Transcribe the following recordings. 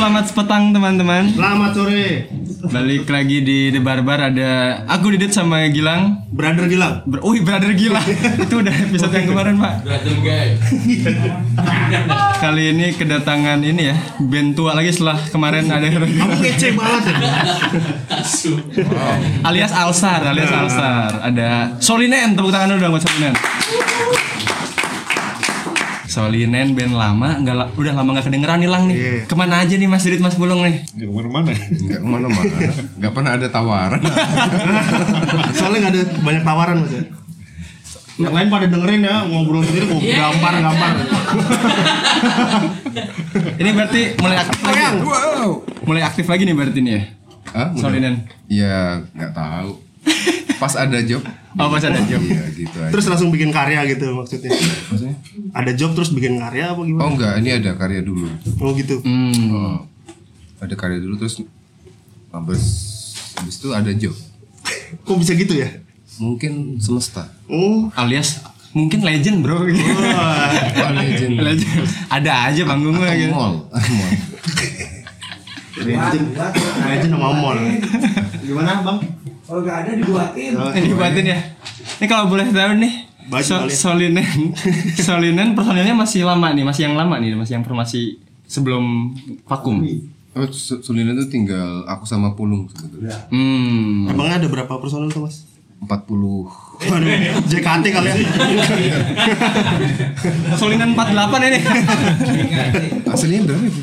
selamat petang teman-teman. Selamat sore, Balik lagi di The Barbar ada aku Didit sama Gilang. brother Gilang. Ber Wih, brother Gilang. Itu udah episode yang kemarin, Pak. Kali ini kedatangan ini ya, band tua lagi setelah kemarin ada Kamu kece banget ya. alias Alsar, alias Alsar. Ada Solinen, tepuk tangan dulu dong buat Solinen. Solinen band lama, nggak la- udah lama nggak kedengeran nih lang nih. Iya. Ke mana aja nih Mas Didit, Mas Bulung nih? Nggak ke mana-mana Enggak ke mana-mana Enggak pernah ada tawaran Soalnya nggak ada banyak tawaran mas ya. Yang lain pada dengerin ya ngobrol sendiri mau gambar gambar. Ini berarti mulai aktif lagi. Wow Mulai aktif lagi nih berarti nih ya. Hah? Solinen. Ya nggak tahu Pas ada job Oh, pas ada job. Iya gitu aja Terus langsung bikin karya gitu maksudnya. Maksudnya? Ada job terus bikin karya apa Oh gimana? enggak ini ada karya dulu Oh gitu. Hmm. oh, Ada karya dulu terus Habis Habis itu ada job Kok bisa gitu ya? Mungkin semesta Oh. Alias mungkin legend, Bro. Wah. Wah, legend legend. Ada aja panggungnya gitu. mall Mall Legend, legend sama mall. Gimana bang? Kalau nggak ada dibuatin. Oh, Ini dibuatin ya. Ini kalau boleh tahu nih, so, ya. Solinen, Solinen personilnya masih lama nih, masih yang lama nih, masih yang formasi sebelum vakum. Oh, Sulina itu tinggal aku sama Pulung sebetulnya Hmm. Emangnya ada berapa personel tuh mas? 40 Waduh, JKT kali ya. Solinen 48 ini. Aslinya berapa itu?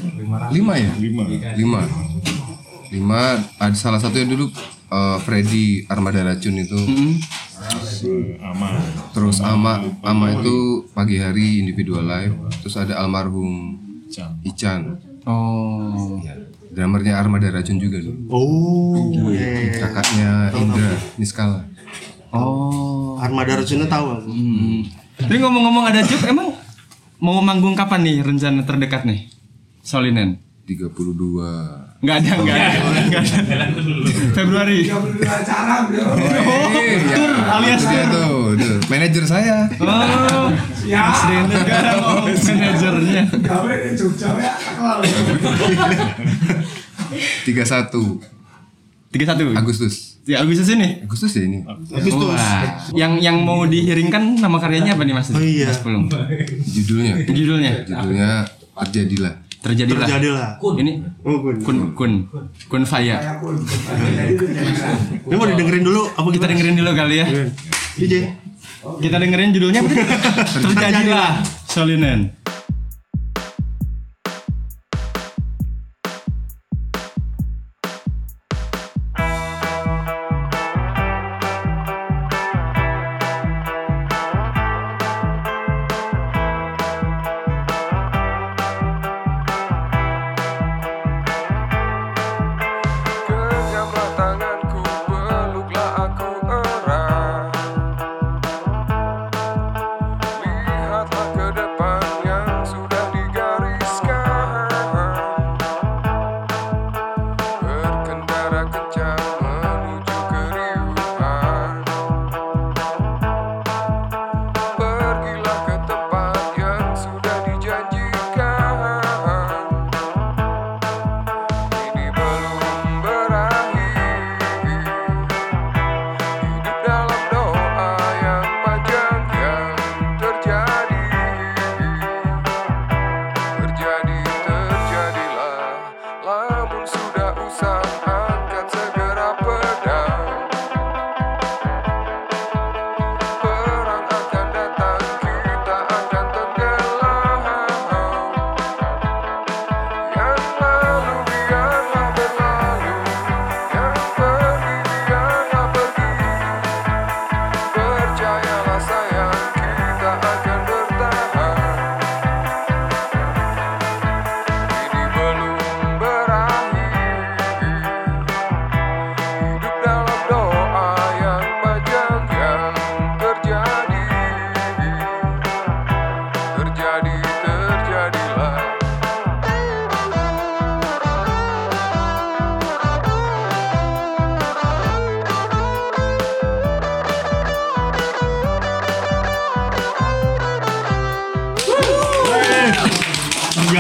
Lima ya? Lima. Lima. Lima. Ada salah satu yang dulu eh, Freddy Armada Racun itu. Aman Terus Ama Ama itu pagi hari individual live. Terus ada almarhum Ican. Oh. Drummernya Armada Racun juga dulu. Oh. iya, iya, iya. Kakaknya Indra Niskala. Oh. Armada Racunnya tahu aku. Hmm. Tapi ngomong-ngomong ada job emang mau manggung kapan nih rencana terdekat nih? Solinen. 32 Enggak ada, enggak ada. Enggak ada. Februari. Acara tur, alias tur. tuh, tuh. Manajer saya. Oh, Ya. Mas ngomong manajernya. Gawe di Jogja ya. Kalau 31 31 Agustus. Ya Agustus ini. Agustus ya ini. Agustus. Wah. Yang yang mau dihiringkan nama karyanya apa nih Mas? Oh iya. Mas Pulung. Judulnya. Judulnya Judulnya terjadilah. Terjadilah. Terjadilah. Ini Oh kun. kun kun kun faya. Ini mau didengerin dulu apa Kita dengerin dulu kali ya. DJ. Kita dengerin judulnya terjadilah. Solinen.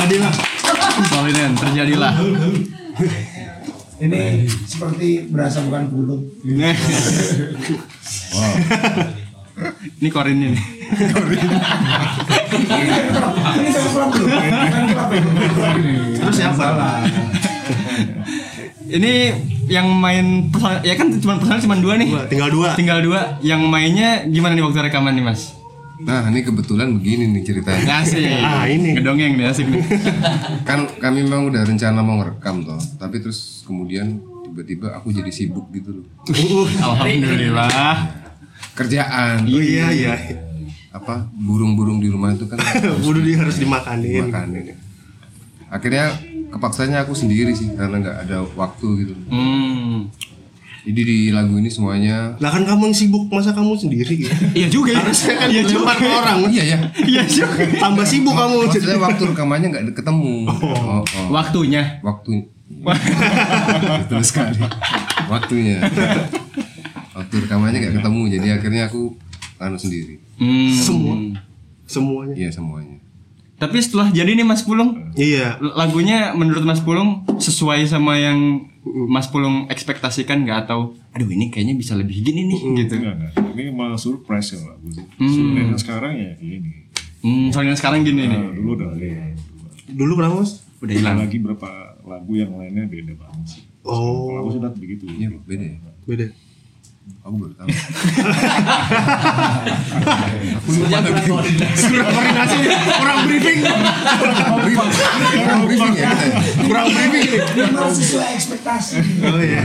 Terjadilah. Solinen terjadilah. Ini seperti berasa bukan bulu. Ini korin ini. Ini belum? Kan kenapa itu? Terus siapa? Ini yang main ya kan cuma personal cuma dua nih. Tinggal dua. Tinggal dua. Yang mainnya gimana nih waktu rekaman nih mas? Nah ini kebetulan begini nih ceritanya. Asik. Ah, ini. Ngedongeng nih asik nih. Kan kami memang udah rencana mau ngerekam toh, tapi terus kemudian tiba-tiba aku jadi sibuk gitu loh. Alhamdulillah. Kerjaan. Oh iya iya. Apa burung-burung di rumah itu kan Udah dia harus dimakanin. makanin. Akhirnya kepaksanya aku sendiri sih karena nggak ada waktu gitu. Hmm. Jadi di lagu ini semuanya Lah kan kamu yang sibuk, masa kamu sendiri gitu? Iya juga ya. Harusnya kan iya juga ke orang. Iya ya. Iya juga. Tambah sibuk kamu. Maksudnya waktu rekamannya nggak ketemu. Oh, oh. Waktunya. Waktu betul sekali. Waktunya. Waktu rekamannya nggak ketemu, jadi akhirnya aku anu sendiri. Hmm. Semua. Semuanya. Iya semuanya. Tapi setelah jadi nih Mas Pulung, Iya. lagunya menurut Mas Pulung sesuai sama yang Mas Pulung ekspektasikan nggak atau aduh ini kayaknya bisa lebih gini nih gitu. Enggak, enggak. Ini malah surprise ya lagu. Hmm. Sebenarnya sekarang ya ini. Hmm, soalnya sekarang gini nih. Nah, dulu udah ya. Dulu kenapa mas? Udah hilang. lagi berapa lagu yang lainnya beda banget sih. Oh, Kalau aku sudah begitu. Iya beda ya. beda. Aku baru tahu. Koordinasi, kurang briefing. Kurang briefing ya ya? Kurang briefing ini. Memang sesuai ekspektasi. Oh iya.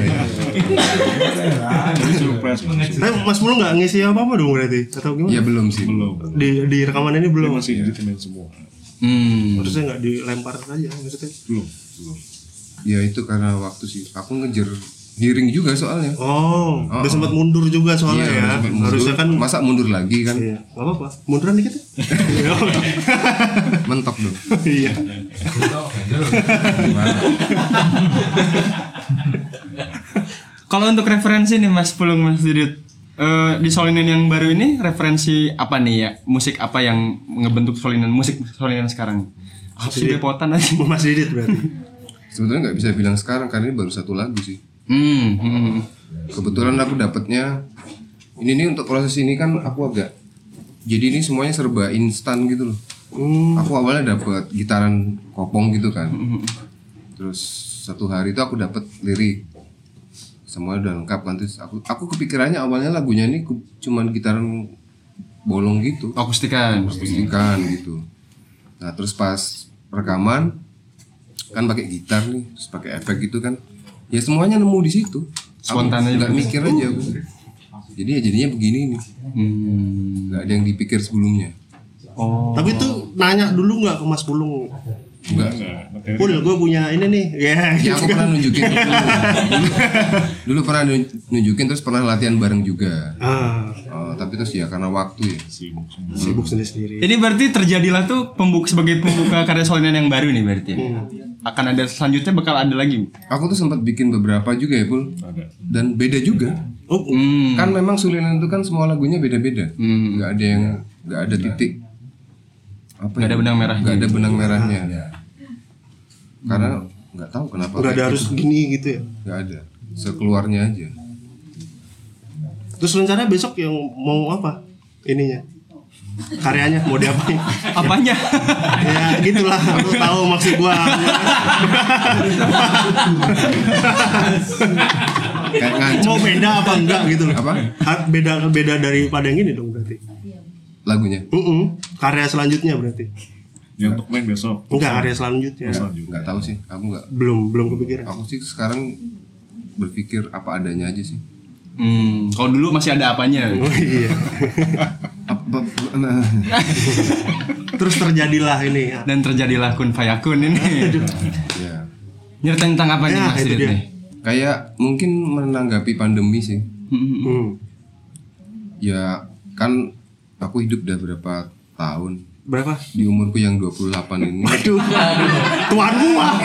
Tapi Mas Mulu nggak ngisi apa-apa dong berarti? Atau gimana? Iya belum sih. Belum. Di, di rekaman ini belum? masih editmen semua. Hmm. Harusnya nggak dilempar aja maksudnya. Belum. Belum. Ya itu karena waktu sih. Aku ngejar hearing juga soalnya. Oh, udah Oh, sempat mundur juga soalnya Iya, ya. mundur. Harusnya kan masa mundur lagi kan? Iya, nggak apa-apa. Munduran dikit ya. Iya. Mentok dong. Iya. Kalau untuk referensi nih Mas Pulung Mas Didit eh, di Solinan yang baru ini referensi apa nih ya musik apa yang ngebentuk Solinan musik Solinan sekarang? Apa sih aja? Mas Didit berarti. Sebetulnya nggak bisa bilang sekarang karena ini baru satu lagu sih. Hmm, hmm. Kebetulan aku dapatnya ini nih untuk proses ini kan aku agak jadi ini semuanya serba instan gitu loh. Hmm. Aku awalnya dapat gitaran kopong gitu kan. Terus satu hari itu aku dapat lirik. Semuanya udah lengkap kan terus aku aku kepikirannya awalnya lagunya ini cuman gitaran bolong gitu. Akustikan. Akustikan gitu. Nah, terus pas rekaman kan pakai gitar nih, terus pakai efek gitu kan. Ya semuanya nemu di situ. Spontan aja. Nggak mikir aja aku. Jadi ya jadinya begini nih. Hmm. Nggak ada yang dipikir sebelumnya. Oh. Tapi tuh nanya dulu nggak ke Mas Pulung? Enggak. Pul, gue punya ini nih. Ya, Ya gitu aku kan. pernah nunjukin dulu. dulu, dulu pernah nun- nunjukin terus pernah latihan bareng juga. Ah, Oh, tapi terus ya karena waktu ya. Sibuk semua. sibuk sendiri-sendiri. Ini berarti terjadilah tuh pembuk sebagai pembuka karya Solinan yang baru nih berarti. ya? Akan ada selanjutnya bakal ada lagi. Aku tuh sempat bikin beberapa juga ya, Pul. Ada. Dan beda juga. Oh, Hmm. Kan memang Sulinan itu kan semua lagunya beda-beda. Hmm. Nggak ada yang nggak ada titik apa Nggak ada benang merahnya. Nggak ada benang merahnya. Karena nggak tahu kenapa. nggak ada harus gitu. gini gitu ya. Nggak ada. Sekeluarnya aja. Terus rencana besok yang mau apa? Ininya. Karyanya mau diapain? Apanya? ya gitulah, lu tahu maksud gua. Mau beda apa enggak gitu loh. Apa? Ha- Beda beda daripada yang ini dong berarti. lagunya. Mm-mm. Karya selanjutnya berarti. Ya untuk main besok. Enggak karya selanjutnya. Selanjutnya. Nggak tahu sih. Aku nggak. Belum belum kepikiran. Aku sih sekarang berpikir apa adanya aja sih. Hmm, kalau dulu masih ada apanya. Oh iya. Apa, nah, Terus terjadilah ini. ya. Dan terjadilah kun fayakun ini. ya. Nyeritain tentang apa nih Ya, Mas Didit nih? Kayak mungkin menanggapi pandemi sih. Hmm. Ya kan aku hidup udah berapa tahun Berapa? di umurku yang 28 ini. Aduh. Tuan gua.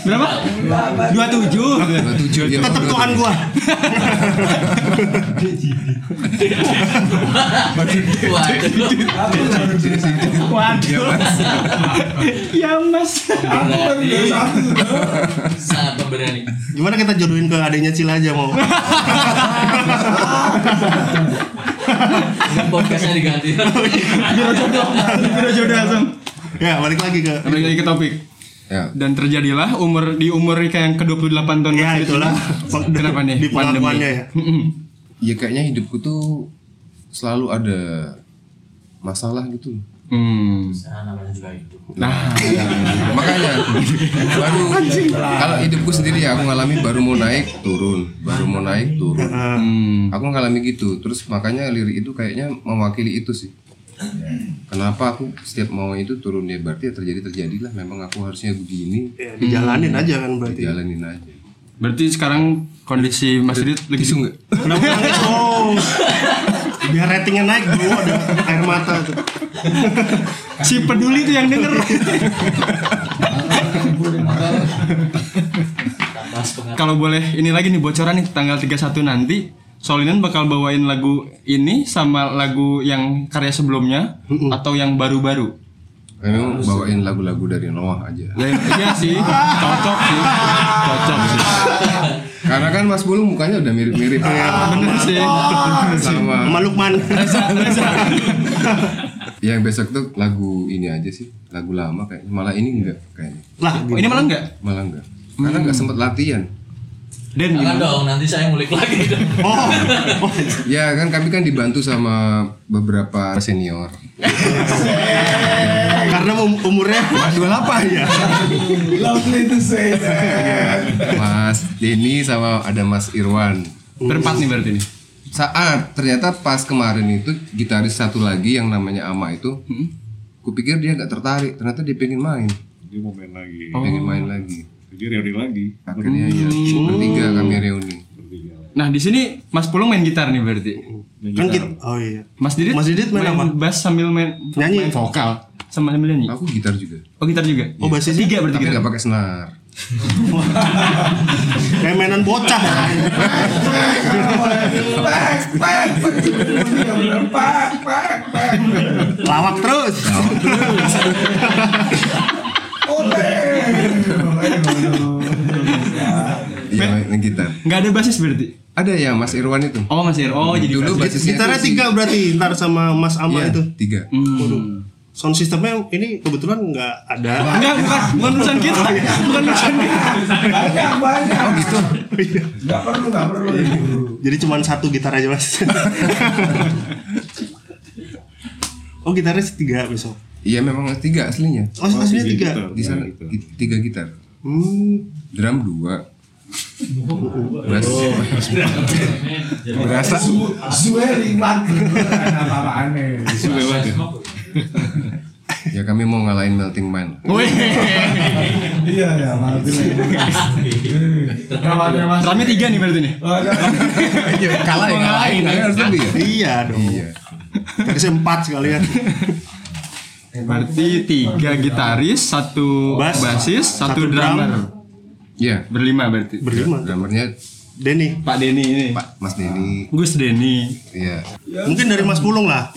Berapa? 27. tujuh ya Tetep Tuhan gua. Waduh. ya Mas. Sangat pemberani. Gimana kita jodohin ke adanya Cila aja mau? Podcastnya diganti. Biro jodoh. Biro jodoh langsung. ya, balik lagi ke Balik lagi ke topik. ya Dan terjadilah umur di umur kayak yang ke-28 tahun Ya, itulah. Kenapa nih? Di pengakuannya ya. Ya kayaknya hidupku tuh selalu ada masalah gitu Hmm. Nah, namanya juga itu. Nah, makanya. Baru kalau hidupku sendiri ya aku ngalami baru mau naik turun. Baru mau naik turun. Hmm. aku ngalami gitu. Terus makanya lirik itu kayaknya mewakili itu sih. Kenapa aku setiap mau itu turun ya? Berarti ya terjadi terjadilah. Memang aku harusnya begini. Ya, dijalanin aja kan berarti. jalanin aja. Berarti sekarang kondisi Mas Didit lagi Kenapa? Nangis? Oh. Biar ratingnya naik bro, ada air mata tuh. si peduli tuh yang denger. Kalau boleh ini lagi nih bocoran nih tanggal 31 nanti Solinan bakal bawain lagu ini sama lagu yang karya sebelumnya atau yang baru-baru. memang bawain lagu-lagu dari Noah aja Ya, iya sih, cocok sih, cocok sih. Karena kan Mas Bulung mukanya udah mirip-mirip. Bener sih. sama Sama Lukman. yang Ya, besok tuh lagu ini aja sih. Lagu lama kayaknya. Malah ini enggak kayaknya. Lah, Oh, ini malah enggak? malah enggak. Karena enggak sempet latihan Den Jangan gimana? dong, nanti saya ngulik lagi. Oh, ya kan kami kan dibantu sama beberapa senior. Karena um- umurnya dua delapan ya? Lovely to say that. Mas Denny sama ada Mas Irwan. Berempat nih berarti nih. saat ternyata pas kemarin itu gitaris satu lagi yang namanya Ama itu kupikir dia nggak tertarik. Ternyata dia pengen main. Dia mau main lagi. pengen main lagi Jadi reuni lagi. akhirnya ya bertiga kami reuni Bertiga. Nah, di sini Mas Pulung main gitar nih berarti. Main kan gitar. Oh iya. Mas Didit, Mas Didit main apa? bass sambil main Nyanyi? main vokal sama sambil nyanyi. aku gitar juga Oh gitar juga. Oh basisnya Tiga berarti tapi gitar. nggak pakai senar kayak mainan bocah. Pak, pak. Lawak terus. Iya gitar Nggak ada basis berarti. ada ya Mas Irwan itu Oh Mas Ir. Oh jadi dulu basis. basisnya Gitarnya tiga berarti ntar sama Mas Ama Iya, itu. tiga Hmm. Sound systemnya ini kebetulan nggak ada. Enggak, bukan, bukan urusan kita. Bukan urusan kita. Banyak, banyak. oh gitu Nggak perlu, nggak perlu. Jadi cuma satu gitar aja mas. oh gitarnya tiga besok. iya memang tiga aslinya Oh aslinya Tiga tiga. gitar. di sana Gitu. tiga gitar Hmm. drum dua bass berasa Zueli mat. Apa aneh. ya kami mau ngalahin melting man Iya, ya. Kawannya mas. drumnya tiga nih berarti nih. kalah ya ngalahin harus lebih ya Iya dong. iya Harusnya empat sekalian. Berarti tiga gitaris, satu basis, satu, satu drum. drummer. Iya Berlima berarti. Berlima. drummernya Denny. Pak Denny ini. Pak Mas Denny Gus Denny. iya Mungkin dari Mas Pulung lah.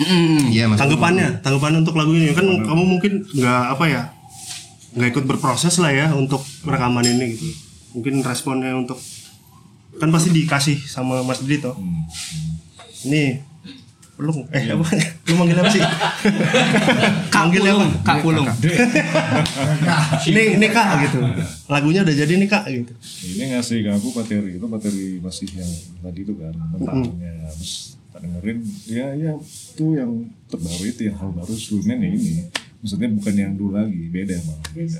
iya Mas Tanggapannya, tanggapan untuk lagu ini kan kamu mungkin nggak apa ya, nggak ikut berproses lah ya untuk rekaman ini gitu. Mungkin responnya untuk kan pasti dikasih sama Mas Didi toh. Ini Pulung, eh apa? Lu manggil apa sih? Kak Pulung, apa? Kak Pulung. Ini ini kak gitu. Lagunya udah jadi nih kak gitu. Ini ngasih ke aku materi itu materi masih yang tadi itu kan mentahnya terus tak dengerin ya ya itu yang terbaru itu yang hal baru sebelumnya nih ini maksudnya bukan yang dulu lagi beda malah beda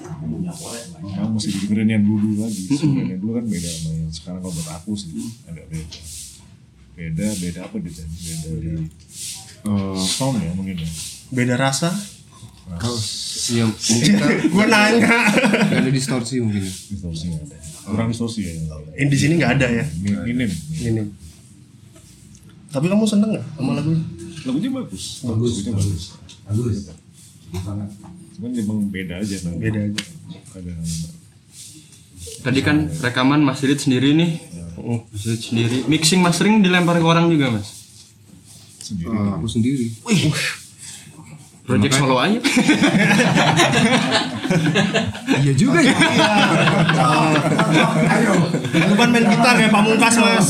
kamu mesti dengerin yang dulu lagi sebenarnya dulu kan beda sama yang sekarang kalau buat aku sih agak beda beda beda apa beda beda di eh, sound ya mungkin ya Beda rasa. iya mungkin kan Gue nanya. ada distorsi mungkin distorsi nggak ada kurang distorsi ya Ini di sini nggak ada ya. Mi- minim Ini. Tapi kamu seneng nggak sama lagunya? lagunya bagus bagus lagunya bagus cuman emang beda aja. Beda aja. kadang Tadi kan rekaman Mas Didit sendiri nih. Mas Didit sendiri. Mixing mastering dilempar ke orang juga, Mas. sendiri Ah, aku sendiri. Project solo aja. Iya juga ya. Bukan main gitar ya Pamungkas mas.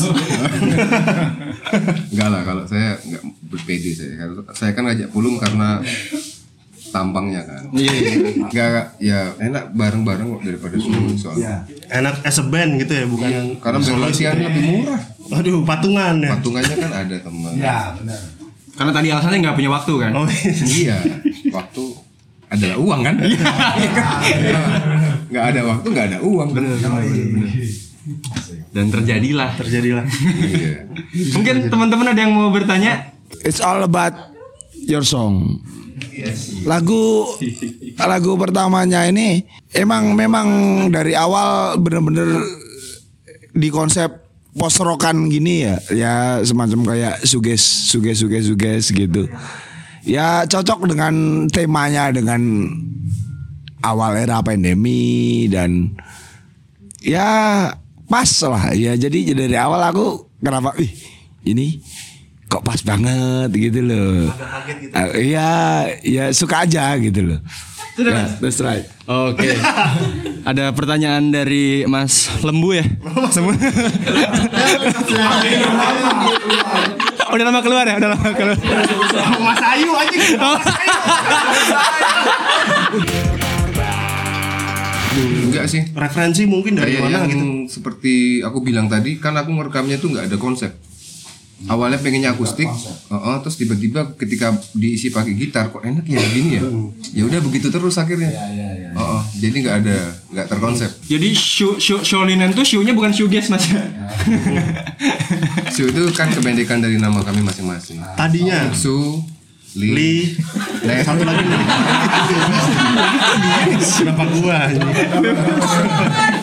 Enggak lah kalau saya enggak berpede saya. Saya kan ngajak pulung karena tampangnya kan. Iya. Enggak ya enak bareng-bareng kok daripada solo soalnya. Enak as a band gitu ya bukan yang Karena berlatihan lebih murah. Aduh patungan ya. Patungannya kan ada teman. Ya benar. Karena tadi alasannya nggak punya waktu kan. Oh Iya, waktu adalah uang kan? Nggak ada waktu, nggak ada uang. Dan terjadilah. terjadilah. Iya. Mungkin teman-teman ada yang mau bertanya? It's all about your song. Lagu lagu pertamanya ini emang memang dari awal bener-bener di konsep post rockan gini ya, ya semacam kayak suges suges suges suges gitu. Ya cocok dengan temanya dengan awal era pandemi dan ya pas lah ya jadi dari awal aku kenapa ih ini kok pas banget gitu loh Ah, iya ya suka aja gitu loh Ya, that's right Oke. Ada pertanyaan dari Mas Lembu ya? Semua. udah lama keluar ya? Udah lama keluar. Mas Ayu aja. Enggak sih. Referensi mungkin dari Kayak mana yang gitu. seperti aku bilang tadi, kan aku ngerekamnya tuh nggak ada konsep. Awalnya pengennya akustik, Heeh, terus tiba-tiba ketika diisi pakai gitar kok enak ya gini ya. Ya udah begitu terus akhirnya. Heeh, jadi nggak ada, nggak terkonsep. Jadi show, show, Showlinan tuh show-nya bukan shoegaze mas Su itu kan kependekan dari nama kami masing-masing. Tadinya Su, Li, Li Nah, satu lagi nih. Kenapa gua?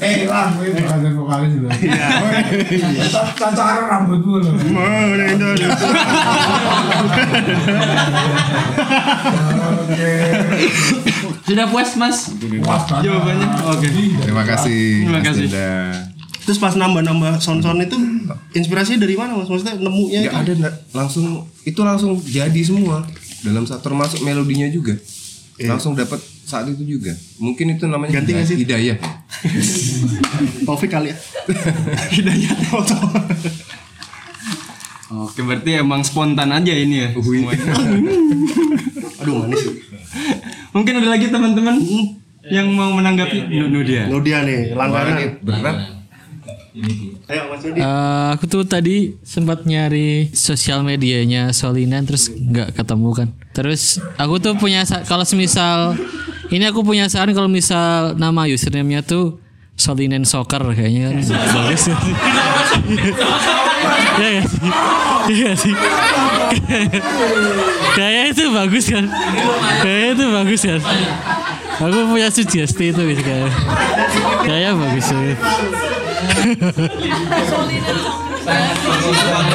Eh, Bang, gue bukan vokalis loh. Tantangan rambutmu loh. Oke. Sudah puas mas? Puas. Jawabannya. Oke. Terima kasih. Terima kasih. Terus pas nambah-nambah sound-sound itu inspirasinya dari mana mas? Maksudnya nemunya itu? ada langsung itu langsung jadi semua dalam saat termasuk melodinya juga langsung dapat saat itu juga mungkin itu namanya Ganti sih? hidayah Taufik kali ya. Hidayat Oke, berarti emang spontan aja ini ya. semuanya. Aduh manis. Mungkin ada lagi teman-teman yang mau menanggapi Nu dia. Lo dia nih langganan. berat Ayo Mas Yudi. Eh, aku tuh tadi sempat nyari sosial medianya Solinan terus nggak ketemu kan. Terus aku tuh punya kalau semisal ini aku punya saran kalau misal nama username-nya tuh Solinan Soccer kayaknya kan bagus. Iya sih? Iya nggak sih? Kayaknya itu bagus kan? Kayaknya itu bagus kan? Aku punya sugesti itu gitu kayak. Kayaknya bagus banget.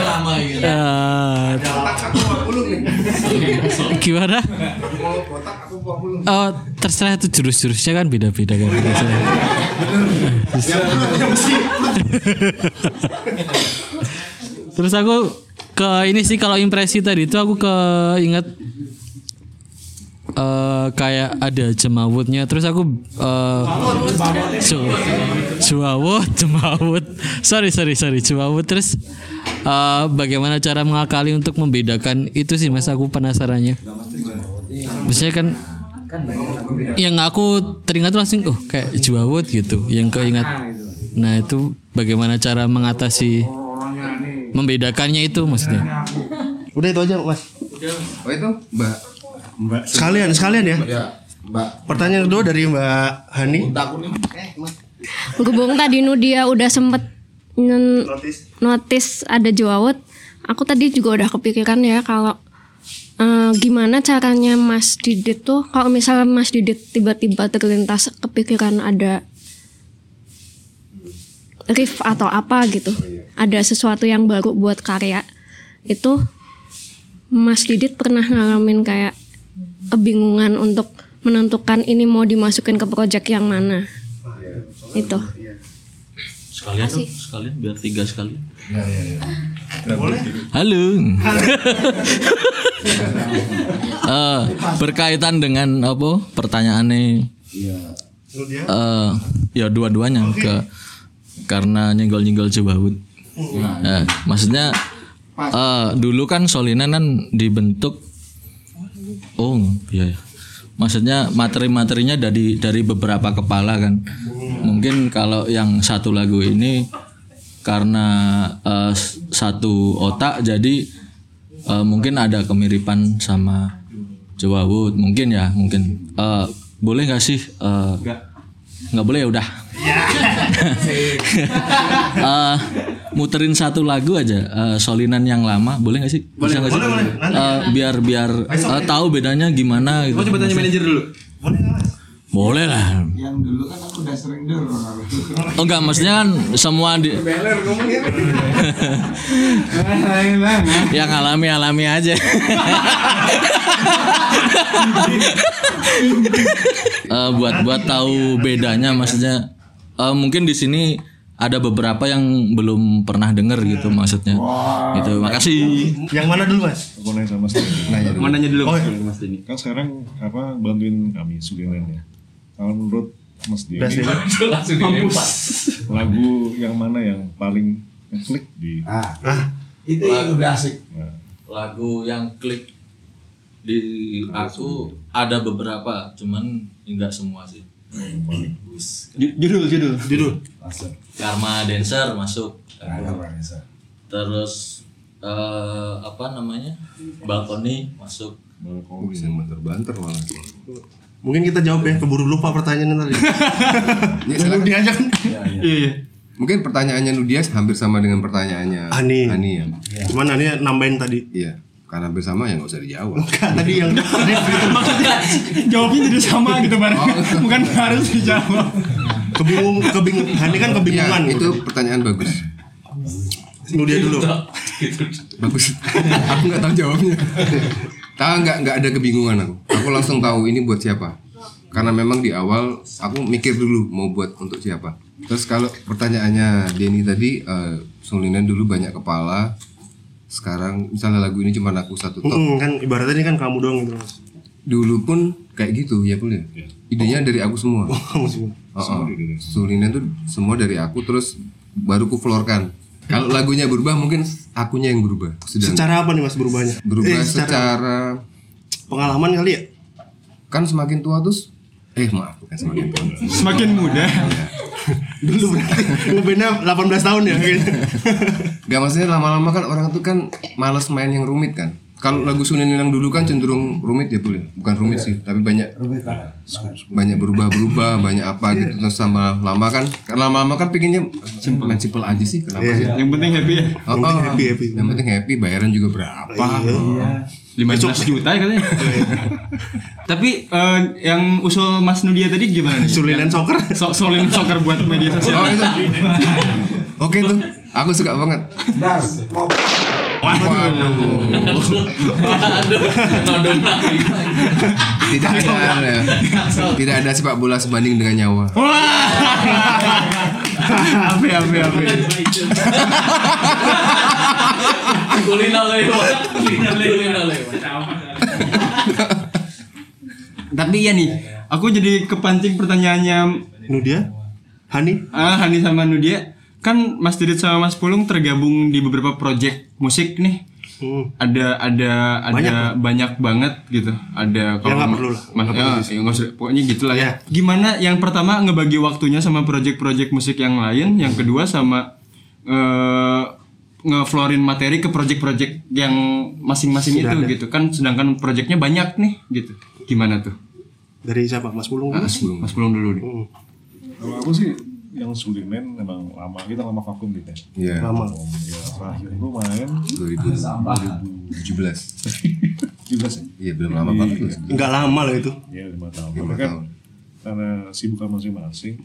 Lama gitu. Eh, gimana? Oh terserah itu jurus-jurusnya kan beda-beda kan. Terus aku ke ini sih kalau impresi tadi itu aku ke ingat eh kayak ada jemawutnya. Terus aku eh su suawut jemawut. Sorry sorry sorry jemawut terus eh, bagaimana cara mengakali untuk membedakan itu sih mas? Aku penasarannya. Maksudnya kan yang aku teringat tuh langsung oh kayak jewawut gitu. Yang keingat. Nah itu bagaimana cara mengatasi membedakannya itu maksudnya? Udah itu aja Mas. oh itu? Mbak mbak Sekalian sekalian ya. Ya, Mbak. Pertanyaan kedua dari Mbak Hani. Takut nih. Berhubung tadi Nudia udah sempet Notis. notice ada jawawut, aku tadi juga udah kepikiran ya kalau eh, gimana caranya Mas Didit tuh kalau misalnya Mas Didit tiba-tiba terlintas kepikiran ada riff atau apa gitu, ada sesuatu yang baru buat karya itu Mas Didit pernah ngalamin kayak kebingungan untuk menentukan ini mau dimasukin ke project yang mana. Itu. Sekalian dong, sekalian biar tiga sekalian. Halo. Eh, berkaitan dengan apa pertanyaannya? Eh, ya dua-duanya ke karena nyenggol-nyenggol Jebahut. Eh, maksudnya eh, dulu kan Solinan kan dibentuk Oh, iya. Maksudnya materi-materinya dari dari beberapa kepala kan. Mungkin kalau yang satu lagu ini karena s- satu otak jadi eh, mungkin ada kemiripan sama Jawa Wood mungkin ya mungkin Eh, boleh nggak sih eh, nggak boleh ya udah. Eh, muterin satu lagu aja eh, solinan yang lama. Boleh nggak sih? Bisa nggak sih? Eh, biar biar eh, tahu bedanya gimana gitu. Mau coba tanya manajer dulu. boleh lah Yang dulu kan aku udah sering dulu. oh enggak maksudnya kan semua di yang alami alami aja Eh, buat buat tahu bedanya maksudnya eh, mungkin di sini ada beberapa yang belum pernah denger gitu maksudnya gitu makasih Yang mana dulu mas? Aku nanya sama Mas. Nanya dulu. Mau nanya dulu Oh, iya. Mas Denny. Kan sekarang apa bantuin kami Sulinan ya. Kalau menurut Mas Denny, Best ini. lagu yang mana yang paling klik di Ah, itu yang udah asik. lagu yang klik di aku ada beberapa cuman enggak semua sih. Ju- Judul, judul. Judul. Karma Dancer masuk. Terus eh, apa namanya? Balkoni masuk. Oh, bisa banter-banter malah. Mungkin kita jawab ya, keburu lupa pertanyaannya tadi. Ya, silakan. Dia aja kan. Iya, iya. Mungkin pertanyaannya Nudia hampir sama dengan pertanyaannya Ani. Ani ya. Cuman Ani nambahin tadi. Iya. Karena hampir sama ya nggak usah dijawab. Enggak, tadi yang Maksudnya jawabnya jadi sama gitu bareng. Bukan harus dijawab. kebingung kebingung Hani kan Iya, kebingungan. itu pertanyaan bagus. Nudia dulu. Bagus. aku nggak tahu jawabnya. Tahu nggak nggak ada kebingungan aku. Aku langsung tahu ini buat siapa. Karena memang di awal aku mikir dulu mau buat untuk siapa. Terus kalau pertanyaannya Denny tadi, eh, Sulinan dulu banyak kepala. Sekarang misalnya lagu ini cuma aku satu top. Hmm, kan ibaratnya ini kan kamu doang gitu mas. Dulu pun kayak gitu ya boleh. Idenya dari aku semua. Maksudnya. Oh, oh. Sulinan tuh semua dari aku terus baru ku florkan. Kalau lagunya berubah mungkin akunya yang berubah. Sedang Secara apa nih mas berubahnya? berubah Eh, secara pengalaman kali ya? kan semakin tua terus eh maaf bukan semakin tua. Semakin muda. Dulu berarti ngebandnya 18 tahun ya. Gak maksudnya lama-lama kan orang tuh kan males main yang rumit kan. Kalau lagu Sunan yang dulu kan cenderung rumit ya boleh, bukan rumit sih, tapi banyak banyak berubah-berubah, banyak apa gitu terus sama lama kan, kan lama-lama kan pinginnya simple, main simple aja sih, kenapa sih? Yang penting happy ya. Oh, penting oh, happy, happy. Yang penting happy, bayaran juga berapa? 15 juta ya katanya. Tapi eh, yang usul Mas Nudia tadi gimana nih? Sulinan soccer. So Solin soccer buat media sosial. Oh, itu. Oke tuh, aku suka banget. Tidak ada, tidak ada sepak bola sebanding dengan nyawa. Ape ape ape. Kulina lewat. Kulina lewat. Tapi iya nih, aku jadi kepancing pertanyaannya Nudia, Hani, ah, Hani sama Nudia. Kan Mas Didit sama Mas Pulung tergabung di beberapa project musik nih. Hmm. Ada ada ada banyak, banget gitu. Ada Ya, nggak perlu lah. Mas, ya, ya, nggak usah. pokoknya gitulah Ya. ya. Gimana yang pertama ngebagi waktunya sama project-project musik yang lain, yang kedua sama eh ngeflorin materi ke project-project yang masing-masing itu gitu kan sedangkan projectnya banyak nih gitu gimana tuh dari siapa? Mas Pulung. dulu? Mas Pulung Mas Pulung dulu nih Hmm. Kalau aku sih yang Sulinan memang lama kita lama vakum gitu ya. Iya, Lama. Ya, terakhir itu main 2017. juga sih. Iya, belum lama banget loh. Enggak lama lah itu. Ya lima tahun. Lima kan tahun. karena sibukan masing-masing,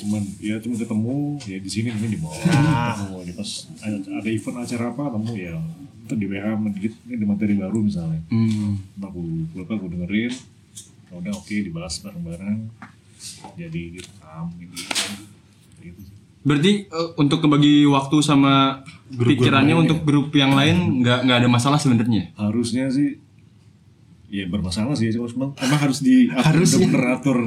cuman ya cuma ketemu ya di sini mungkin di bawah, Ah. ketemu di pas ada, ada event acara apa ketemu ya atau di WA menit ini ada materi baru misalnya Hmm. aku apa aku dengerin ya udah oke dibahas bareng-bareng jadi direkam gitu sih. Berarti eh, untuk kebagi waktu sama pikirannya untuk grup yang lain nggak nggak ada masalah sebenarnya. harusnya sih ya bermasalah sih cuma emang harus di Harusnya. bener atur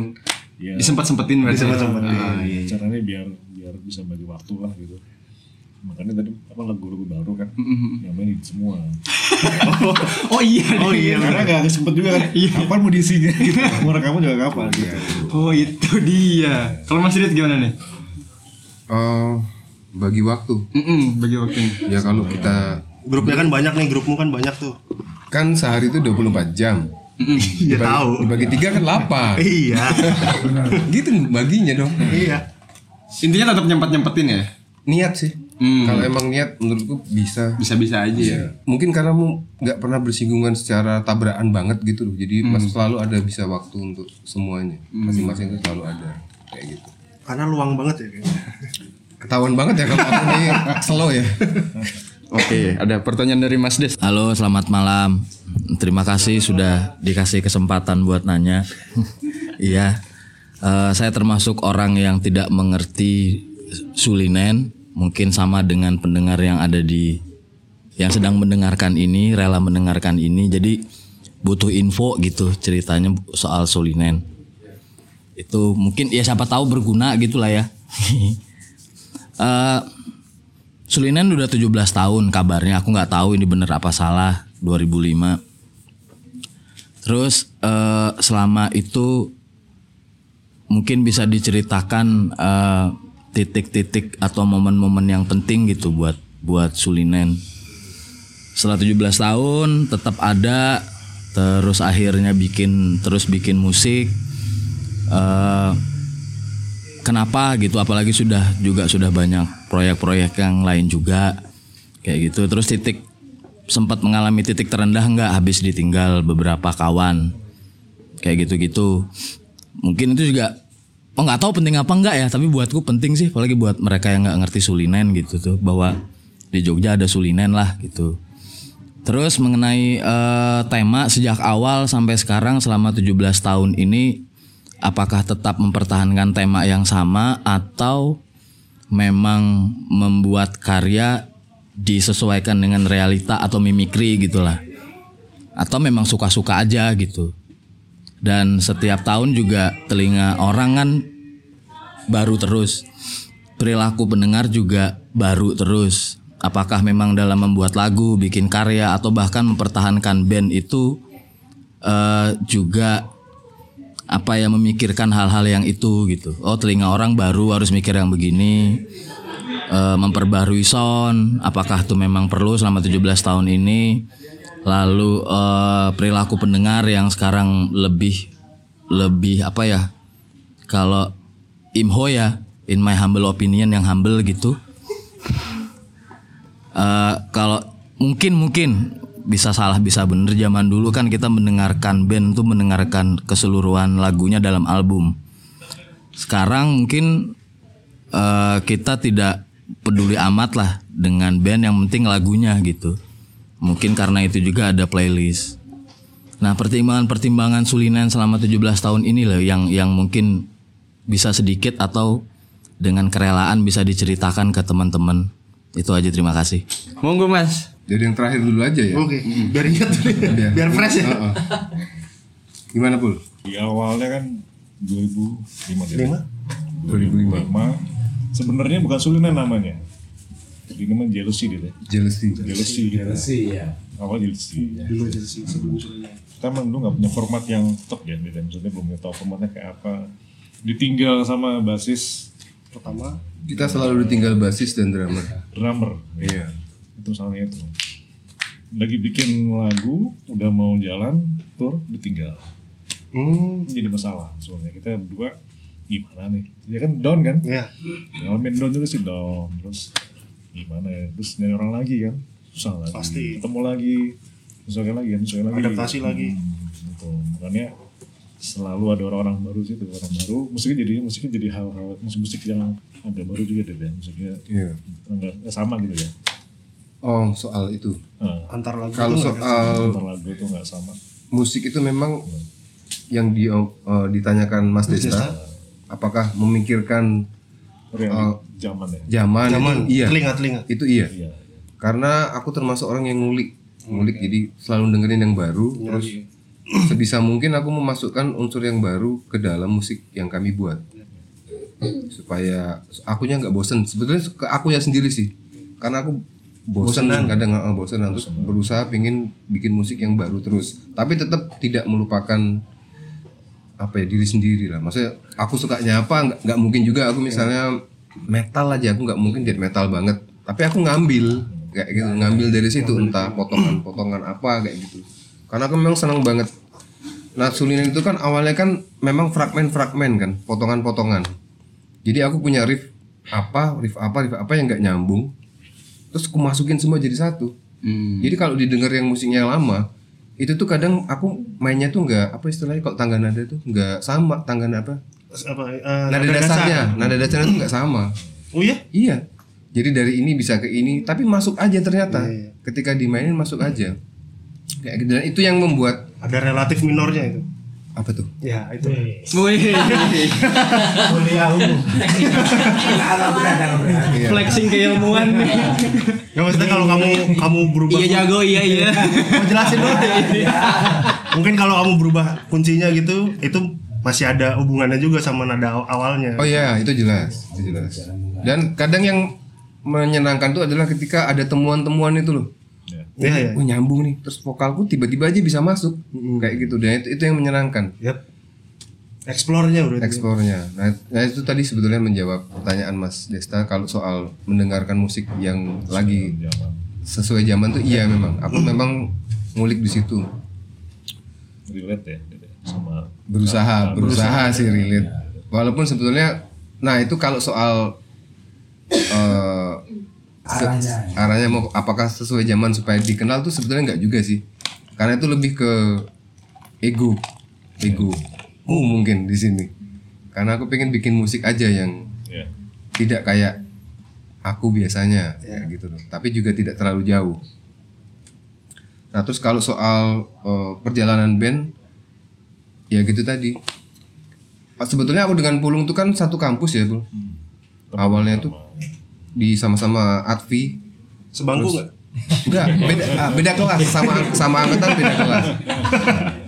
ya Disempat-sempetin berarti. Disempat-sempetin. Ah, iya. caranya biar biar bisa bagi waktu lah gitu makanya tadi apa lagu-lagu baru kan yang main semua Oh iya. Oh iya. karena nggak sempet juga kan kapan mau diisinya gitu mau rekaman juga kapan gitu Oh itu dia. Kalau Mas Didit gimana nih? Eh, bagi waktu. Mm-mm, bagi waktunya. Ya kalau kita Grupnya kan banyak nih, grupmu kan banyak tuh. kan sehari itu 24 jam. Iya tahu. Dibagi tiga kan 8. Iya. gitu baginya dong. Iya. Intinya tetap nyempet nyempetin ya. Niat sih. Hmm. Kalau emang niat menurutku bisa. Bisa-bisa aja ya. Iya. Mungkin karena mu nggak pernah bersinggungan secara tabrakan banget gitu loh. Jadi Hmm. mas selalu ada bisa waktu untuk semuanya. Masing-masing itu selalu ada kayak gitu. Karena luang banget ya kayaknya. Ketahuan banget ya kalau aku ini slow ya. Oke, ada pertanyaan dari Mas Des. Halo, selamat malam. Terima kasih sudah dikasih kesempatan buat nanya. Iya, Eh, saya termasuk orang yang tidak mengerti sulinen. Mungkin sama dengan pendengar yang ada di yang sedang mendengarkan ini, rela mendengarkan ini. Jadi butuh info gitu ceritanya soal sulinen. Itu mungkin ya siapa tahu berguna gitulah ya. Eh Sulinen udah 17 tahun kabarnya. Aku nggak tahu ini bener apa salah. 2005. Terus eh, selama itu mungkin bisa diceritakan eh, titik-titik atau momen-momen yang penting gitu buat buat Sulinen. Setelah 17 tahun tetap ada terus akhirnya bikin terus bikin musik. Eh, kenapa gitu? Apalagi sudah juga sudah banyak proyek-proyek yang lain juga. Kayak gitu. Terus titik sempat mengalami titik terendah nggak? Habis ditinggal beberapa kawan. Kayak gitu-gitu. Mungkin itu juga oh nggak tahu penting apa enggak ya. Tapi buatku penting sih. Apalagi buat mereka yang nggak ngerti sulinen gitu tuh. Bahwa di Jogja ada sulinen lah gitu. Terus mengenai eh, tema sejak awal sampai sekarang selama 17 tahun ini apakah tetap mempertahankan tema yang sama atau memang membuat karya disesuaikan dengan realita atau mimikri gitulah. Atau memang suka-suka aja gitu. Dan setiap tahun juga telinga orang kan baru terus. Perilaku pendengar juga baru terus. Apakah memang dalam membuat lagu, bikin karya atau bahkan mempertahankan band itu eh, juga apa ya memikirkan hal-hal yang itu gitu. Oh telinga orang baru harus mikir yang begini. Eh, memperbarui sound, apakah itu memang perlu selama 17 tahun ini? Lalu eh, perilaku pendengar yang sekarang lebih lebih apa ya? Kalau imho ya, in my humble opinion yang humble gitu. Eh, kalau mungkin mungkin bisa salah bisa bener zaman dulu kan kita mendengarkan band tuh mendengarkan keseluruhan lagunya dalam album. Sekarang mungkin eh, kita tidak peduli amat lah dengan band yang penting lagunya gitu. Mungkin karena itu juga ada playlist. Nah pertimbangan-pertimbangan Sulinan selama 17 tahun ini loh yang yang mungkin bisa sedikit atau dengan kerelaan bisa diceritakan ke teman-teman. Itu aja terima kasih. Monggo Mas. Jadi yang terakhir dulu aja ya. Oke, biar ingat dulu ya. Biar fresh ya. Heeh. Gimana pul? di awalnya kan 2005 jadi. Lima? 2005 sebenarnya bukan Sulinen namanya jadi namanya jealousy gitu ya Jealousy. jealousy jealousy ya awal jealousy Dulu jadi sih sebelum sebelumnya. kita emang dulu nggak punya format yang top ya beda maksudnya belum tahu formatnya kayak apa ditinggal sama basis Pertama, Kita selalu ditinggal basis dan drummer. drummer iya itu misalnya itu. Lagi bikin lagu udah mau jalan tur ditinggal. Hmm, jadi masalah soalnya kita berdua gimana nih? Ya kan down kan? Ya. ngalamin down juga sih down. Terus gimana ya? Terus nyari orang lagi kan? Susah lagi. Pasti. ketemu lagi. Sesuaikan lagi kan? Sesuaikan lagi. Adaptasi lagi. Hmm, gitu. makanya selalu ada orang-orang baru sih tuh orang baru. Musiknya jadi musiknya jadi hal-hal musik-musik yang agak baru juga deh ya musiknya Iya. enggak enggak sama gitu ya Oh soal itu. Antar lagu Kalau soal Antar lagu itu nggak sama. musik itu memang yang di, eh, ditanyakan Mas Desta, apakah memikirkan eh, zaman ya. zaman, Zaman, itu iya telinga-telinga. itu iya. Iya. karena aku termasuk orang yang ngulik. Ngulik jadi selalu dengerin yang baru. Terus sebisa mungkin aku memasukkan unsur yang baru ke dalam musik yang kami buat. Supaya akunya nggak bosen. Sebetulnya ke akunya sendiri sih. Karena aku bosen kadang nggak bosen terus berusaha pingin bikin musik yang baru terus. Tapi tetap tidak melupakan apa ya diri sendiri lah. Maksudnya aku sukanya apa nggak nggak mungkin juga aku misalnya metal aja. Aku nggak mungkin death metal banget. Tapi aku ngambil kayak gitu. Ngambil dari situ. Entah potongan-potongan apa kayak gitu. Karena aku memang senang banget. Nah sulinan itu kan awalnya kan memang fragmen-fragmen kan. Potongan-potongan. Jadi aku punya riff apa riff apa riff apa yang nggak nyambung terus aku masukin semua jadi satu. Jadi kalau didengar yang musiknya lama itu tuh kadang aku mainnya tuh nggak apa istilahnya kalau tangga nada tuh nggak sama tangga nada apa? Apa eh, nada dasarnya nada dasarnya tuh nggak sama. Oh iya? iya. Jadi dari ini bisa ke ini tapi masuk aja ternyata. Iya, ketika dimainin masuk aja. Kayak gitu. Dan itu yang membuat Ada relatif minornya itu. Apa tuh Ya, itu. Wih, Kuliah umum. Iya. flexing keilmuan nih. Ya maksudnya kalau kamu kamu berubah Iya jago, iya iya. mau jelasin dulu. Mungkin kalau kamu berubah kuncinya gitu, itu masih ada hubungannya juga sama nada aw- awalnya. oh iya itu jelas itu jelas dan kadang yang menyenangkan tuh adalah ketika ada temuan-temuan itu loh Iya, iya. oh nyambung nih. Terus vokalku tiba-tiba aja bisa masuk. Kayak gitu dan itu itu yang menyenangkan. Yap. Explore-nya berarti. eksplornya nah, nah itu tadi sebetulnya menjawab pertanyaan Mas Desta kalau soal mendengarkan musik yang lagi Zaman. sesuai zaman tuh iya memang. Aku memang ngulik di situ. Relate ya gitu ya, sama berusaha berusaha sih relate. Walaupun sebetulnya nah itu kalau soal se- Arahnya. arahnya mau apakah sesuai zaman supaya dikenal tuh sebetulnya nggak juga sih. Karena itu lebih ke ego ego. Oh mungkin di sini. Karena aku pengen bikin musik aja yang ya. tidak kayak aku biasanya kayak gitu loh. Tapi juga tidak terlalu jauh. Nah terus kalau soal eh, perjalanan band ya gitu tadi. Pas sebetulnya aku dengan Pulung tuh kan satu kampus ya bro awalnya tuh di sama-sama Advi Sebangku nggak? enggak beda ah, beda kelas sama sama angkatan beda kelas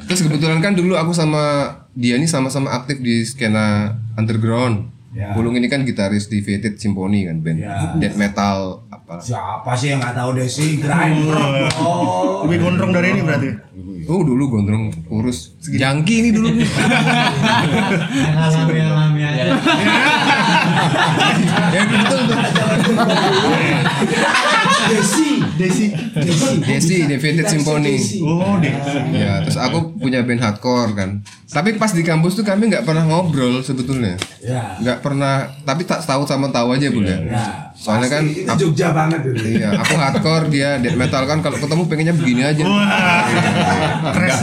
terus kebetulan kan dulu aku sama dia nih sama-sama aktif di skena underground Ya. Pulung ini kan gitaris di Fated Symphony kan band Ya. death metal apa Siapa sih yang nggak tahu Desi grind rock? Oh, Lebih gondrong dari ini berarti. Oh dulu gondrong kurus jangki ini dulu alami alami aja. ya betul Desi, Desi, Desi. Desi di Fated Symphony Oh, deh. ya terus aku punya band hardcore kan tapi pas di kampus tuh kami nggak pernah ngobrol sebetulnya Ya. nggak pernah tapi tak tahu sama tahu aja bu ya Ya. Soalnya kan Itu Jogja banget itu. iya aku hardcore dia death metal kan kalau ketemu pengennya begini aja. Wah. Ya.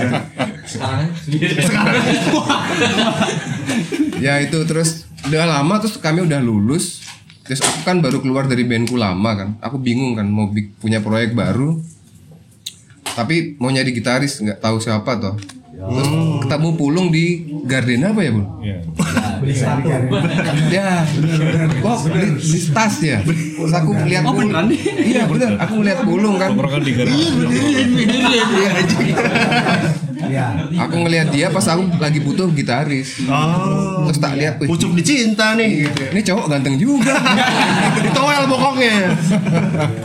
ya itu terus udah lama terus kami udah lulus. Terus aku kan baru keluar dari bandku lama kan. Aku bingung kan mau punya proyek baru. Tapi mau nyari gitaris nggak tahu siapa toh. Terus ketemu pulung di Gardena apa ya bun Iya. Beli satu. ya wah beli, beli tas ya? Aku lihat pulung iya bener. Aku ngeliat pulung kan. Orang kan di garasi. Ya. aku ngeliat dia pas aku lagi butuh gitaris Oh. terus tak lihat Pucuk dicinta nih. ini cowok ganteng juga Ditowel pokoknya.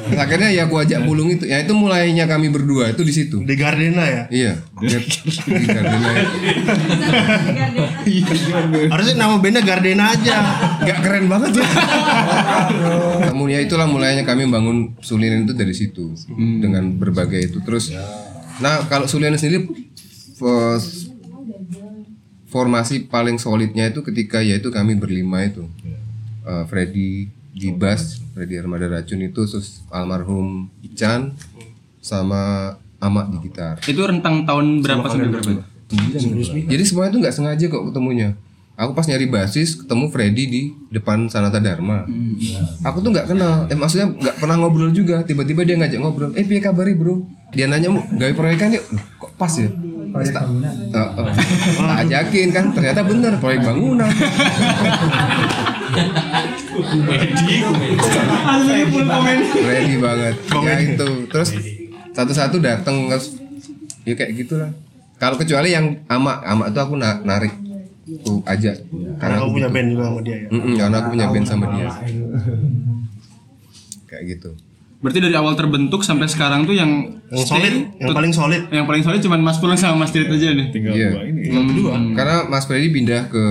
Terus akhirnya ya aku ajak pulung itu ya itu mulainya kami berdua itu di situ Di Gardena ya. iya di Gardena Harusnya nama bandnya Gardena aja. nggak keren banget ya namun ya itulah mulainya kami bangun Sulinan itu dari situ dengan berbagai itu terus nah kalau Sulinan sendiri formasi paling solidnya itu ketika yaitu kami berlima itu Eh, Freddy Gibas Freddy Armada Racun itu terus almarhum Ican sama Amak di gitar Itu rentang tahun berapa sampai berapa? jadi semuanya itu nggak sengaja kok ketemunya Aku pas nyari basis ketemu Freddy di depan Sanata Dharma. Aku tuh nggak kenal, eh maksudnya nggak pernah ngobrol juga. Tiba-tiba dia ngajak ngobrol. Eh, piye kabari bro? Dia nanya mau gawe proyekan yuk. Kok pas ya? Tak, Eh, eh, tak ajakin kan, ternyata bener proyek bangunan. Ready banget. Ya itu. Terus satu-satu dateng terus ya kayak gitulah. Kalau kecuali yang ama ama itu aku na- narik tuh aja Karena aku punya butuh. band juga sama dia ya. Mm-mm, karena aku punya band sama dia. Kayak gitu. Berarti dari awal terbentuk sampai sekarang tuh yang Yang stay, solid, yang paling solid. yang paling solid cuman Mas Pulung sama Mas Didit aja nih. Tinggal Iya. dua ini. Yang kedua. Karena Mas Freddy pindah ke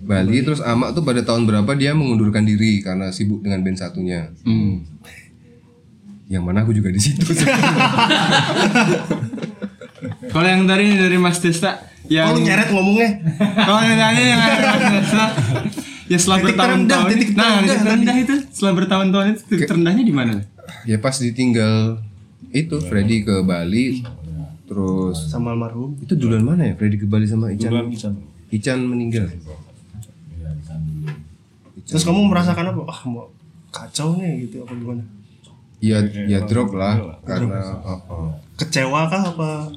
Bali. terus Ama tuh pada tahun berapa dia mengundurkan diri karena sibuk dengan band satunya. Hmm. Yang mana aku juga di situ. Kalau yang tadi dari Mas Desta yang Oh, lu nyeret ngomongnya. Kalau yang tadi yang ada Mas Desta ya setelah Titik terendah, bertahun-tahun titik nah terendah titik terendah itu setelah bertahun-tahun itu titik terendahnya di mana? ya pas ditinggal itu Freddy ke Bali terus Sama almarhum. itu duluan mana ya Freddy ke Bali sama Ican Duluan Ican. Ican meninggal Terus kamu merasakan apa? Wah, mau kacau nih gitu apa gimana? ya ya drop lah karena oh, oh. Kecewa kah apa?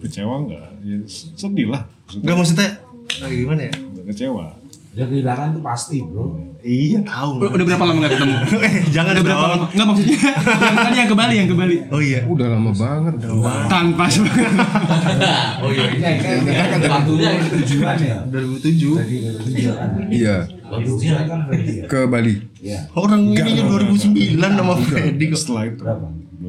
Kecewa enggak? Ya, sedih lah. Enggak maksudnya ah, gimana ya? Enggak kecewa. Ya kehilangan tuh pasti bro. Iya tahu. Udah, udah berapa lama nggak ketemu? eh jangan Udah berapa lama? Enggak maksudnya yang tadi yang ke Bali yang ke Bali. Oh iya. udah lama banget Tanpa sebenarnya. Oh iya ini kan waktunya tujuan ya. 2007. Kan. iya Tujuan kan berarti ya. ke Bali Iya. Orang ininya 2009 nama Freddy kok. Setelah itu. Berapa?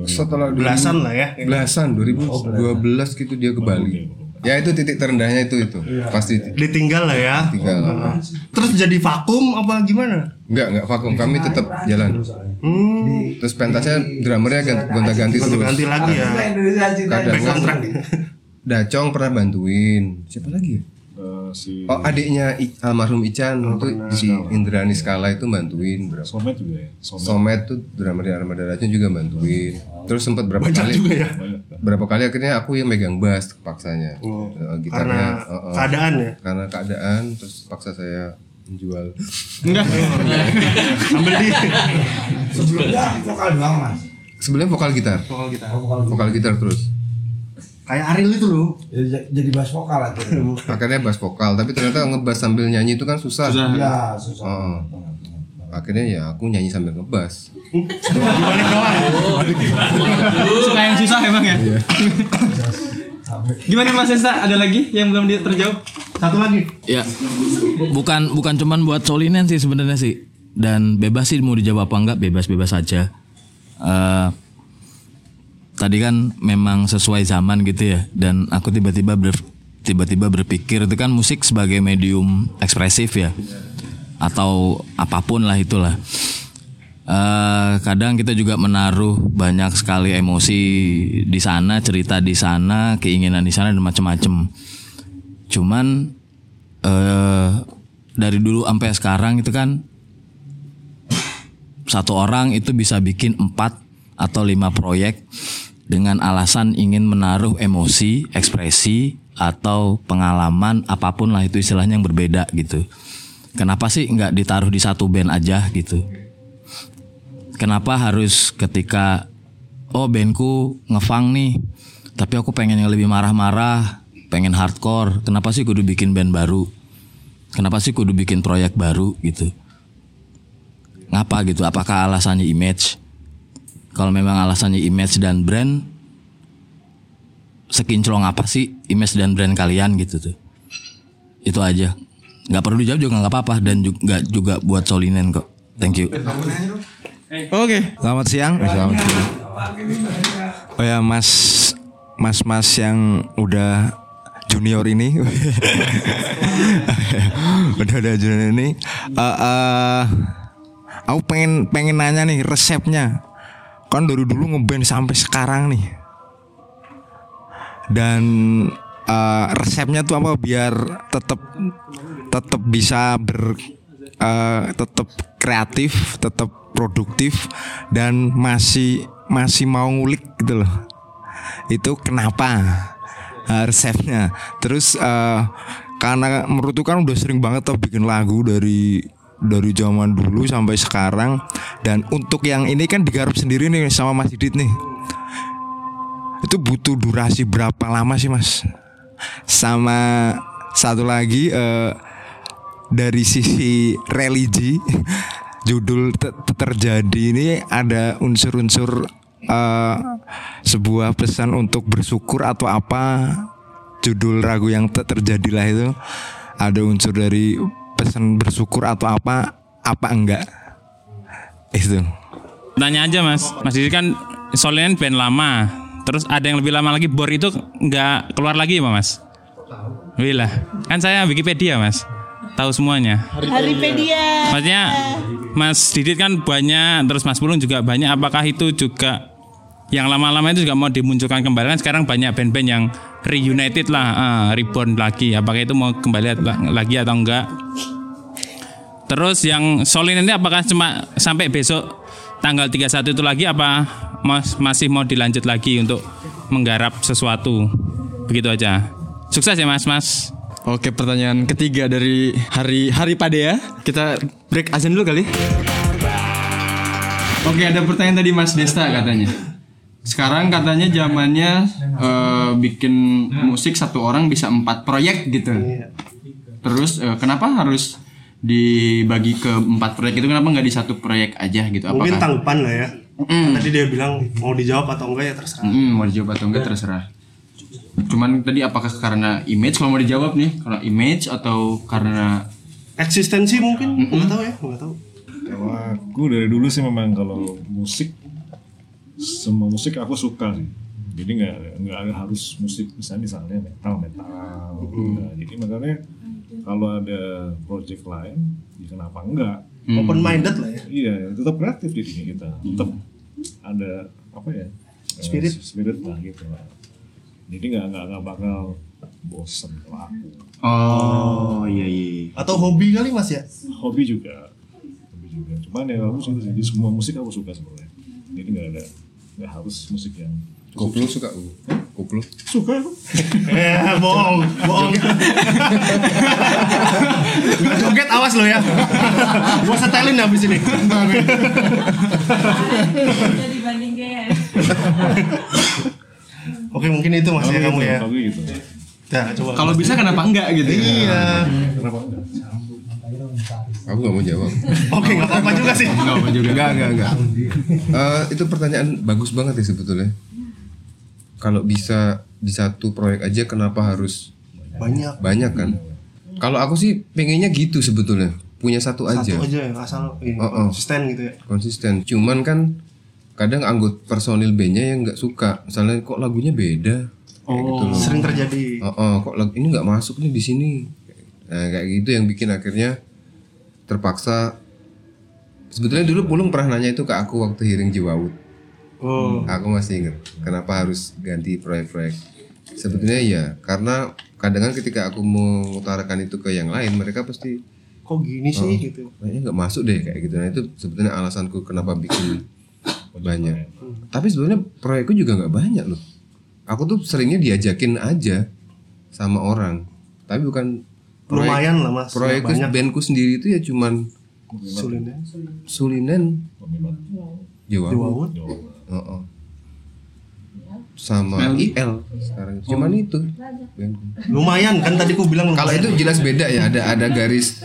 setelah Belasan lah ya. belasan 2012 gitu dia ke Bali ya itu titik terendahnya itu itu pasti Ditinggal lah ya. tinggal Terus jadi vakum apa gimana? Enggak, enggak vakum. Kami tetap jalan. Hmm. Terus pentasnya drummernya ganti- gonta-ganti terus. Ganti lagi ya. Kadang. Dacong pernah bantuin. Siapa lagi ya? Eh, si Oh, adiknya I- almarhum Ican itu si Indrani Skala itu bantuin berapa? Somet juga ya. Somet. Somet tuh drummer di Armada Dacong juga bantuin. Terus sempat berapa kali? juga ya. Berapa kali akhirnya aku yang megang bass paksanya. Eh, gitarnya. Karena eh, eh. keadaan ya. Karena keadaan terus paksa saya menjual. Enggak. Ambil di Sebelumnya vokal doang mas. Sebelumnya vokal gitar. vokal. Oh, vokal Vokal gitar terus. Kayak Ariel itu loh. Ya, jadi bass vokal akhirnya. akhirnya bass vokal tapi ternyata ngebass sambil nyanyi itu kan susah, Susah. Iya susah. Oh. akhirnya ya aku nyanyi sambil ngebass Dibalik doang. Suka yang susah emang ya. Gimana Mas Desta? Ada lagi yang belum terjawab? Satu lagi. Ya, bukan bukan cuman buat Solinen sih sebenarnya sih. Dan bebas sih mau dijawab apa enggak bebas-bebas aja. Eh tadi kan memang sesuai zaman gitu ya. Dan aku tiba-tiba ber- tiba-tiba berpikir itu kan musik sebagai medium ekspresif ya, atau apa pun lah itulah. Eh kadang kita juga menaruh banyak sekali emosi di sana, cerita di sana, keinginan di sana dan macam-macam. Cuman eh dari dulu sampai sekarang itu kan satu orang itu bisa bikin empat atau lima proyek dengan alasan ingin menaruh emosi, ekspresi atau pengalaman apa pun lah itu istilahnya yang berbeda gitu. Kenapa sih nggak ditaruh di satu band aja gitu? Kenapa harus ketika oh bandku ngefang nih, tapi aku pengen yang lebih marah-marah, pengen hardcore. Kenapa sih kudu bikin band baru? Kenapa sih kudu bikin proyek baru gitu? Ngapa gitu? Apakah alasannya image? Kalau memang alasannya image dan brand, sekinclong apa sih image dan brand kalian gitu tuh? Itu aja. Nggak perlu dijawab juga nggak apa-apa dan juga juga buat Solinen kok. Thank you. Oke. Selamat siang. Selamat siang. Oh ya Mas Mas Mas yang udah junior ini udah udah junior ini eh eh, aku pengen pengen nanya nih resepnya kan dari dulu ngeband sampai sekarang nih. Dan eh, resepnya tuh apa biar tetap tetap bisa ber eh, tetap kreatif tetap produktif dan masih masih mau ngulik gitu loh. Itu kenapa eh, resepnya. Terus eh, karena menurutku kan udah sering banget tuh bikin lagu dari dari zaman dulu sampai sekarang. Dan untuk yang ini kan digarap sendiri nih sama Mas Didit nih. Itu butuh durasi berapa lama sih Mas? Sama satu lagi eh, dari sisi religi judul Te- Te- terjadi ini ada unsur-unsur eh, sebuah pesan untuk bersyukur atau apa. Judul lagu yang Te- terjadilah itu. Ada unsur dari pesan bersyukur atau apa apa enggak itu Tanya aja mas, Mas Didi kan Solinan band lama, terus ada yang lebih lama lagi Bor itu nggak keluar lagi ya mas? Wih lah, kan saya Wikipedia mas, tahu semuanya. Haripedia. Maksudnya Mas Didit kan banyak, terus Mas Pulung juga banyak. Apakah itu juga yang lama-lama itu juga mau dimunculkan kembali kan sekarang banyak band-band yang reunited lah, eh, reborn lagi. Apakah itu mau kembali lagi atau enggak? Terus yang Solin ini apakah cuma sampai besok tanggal 31 itu lagi apa mas, masih mau dilanjut lagi untuk menggarap sesuatu? Begitu aja. Sukses ya Mas, Mas. Oke, pertanyaan ketiga dari hari hari Pade ya. Kita break azan dulu kali. Oke, ada pertanyaan tadi Mas Desta katanya. Sekarang katanya zamannya eh, bikin musik satu orang bisa empat proyek gitu. Terus eh, kenapa harus dibagi ke empat proyek itu? Kenapa nggak di satu proyek aja gitu? Mungkin Apakah tanggapan lah ya. Kan Tadi dia bilang mau dijawab atau enggak ya terserah. Mm, mau dijawab atau enggak terserah. Cuman tadi apakah karena image kalau mau dijawab nih karena image atau karena Eksistensi mungkin nggak tahu ya, nggak tahu. Kalau aku dari dulu sih memang kalau musik semua musik aku suka sih. Jadi nggak nggak harus musik misalnya misalnya metal metal. Nah, jadi makanya kalau ada project lain, ya kenapa enggak? Open minded lah ya. Iya, tetap kreatif di sini kita. Tetap ada apa ya? eh, Spirit. spirit lah gitu. lah. Jadi nggak nggak nggak bakal bosen kalau aku. Oh, iya iya. Atau hobi kali Mas ya? Hobi juga, hobi juga. Cuman ya aku suka sih. Semua musik aku suka sebenarnya. Jadi nggak ada nggak harus musik yang Koplo suka Bu. Koplo. suka aku. Eh, bohong, bohong. Gak joget awas lo ya. Gua setelin habis ini. Jadi banding GS. Oke, mungkin itu Mas ya kamu ya. Gitu. Ya, coba. Kalau bisa kenapa enggak gitu? Iya. Kenapa enggak? Aku gak mau jawab. Oke, nggak apa-apa juga sih. Enggak apa juga. Enggak, enggak, enggak. Eh, itu pertanyaan bagus banget ya sebetulnya. Kalau bisa di satu proyek aja kenapa harus Banyak. banyak kan? Kalau aku sih pengennya gitu sebetulnya. Punya satu aja. Satu aja ya, asal ini Oh, oh. konsisten gitu ya. Konsisten. Cuman kan kadang anggota personil bandnya yang nggak suka. Misalnya kok lagunya beda. Kayak gitu loh. Sering terjadi. Oh, oh, kok lagu ini nggak masuk nih di sini. Nah, kayak gitu yang bikin akhirnya terpaksa. Sebetulnya dulu Pulung pernah nanya itu ke aku waktu hearing Jiwawut. Oh. Aku masih inget kenapa harus ganti proyek-proyek. Sebetulnya ya karena kadang kan ketika aku mengutarakan itu ke yang lain mereka pasti Kok gini sih Oh. gitu. kayaknya nggak masuk deh kayak gitu. Nah itu sebetulnya alasanku kenapa bikin banyak. Tapi sebetulnya proyekku juga nggak banyak loh. Aku tuh seringnya diajakin aja sama orang. Tapi bukan Lumayan lah, Mas. Nggak banyak. bandku sendiri itu ya cuman. Sulinen, Jawa. Jawawut. Oh, oh. Sama IL sekarang. Cuman itu. bandku. Lumayan kan tadi ku bilang Kalau itu jelas beda ya, ada ada garis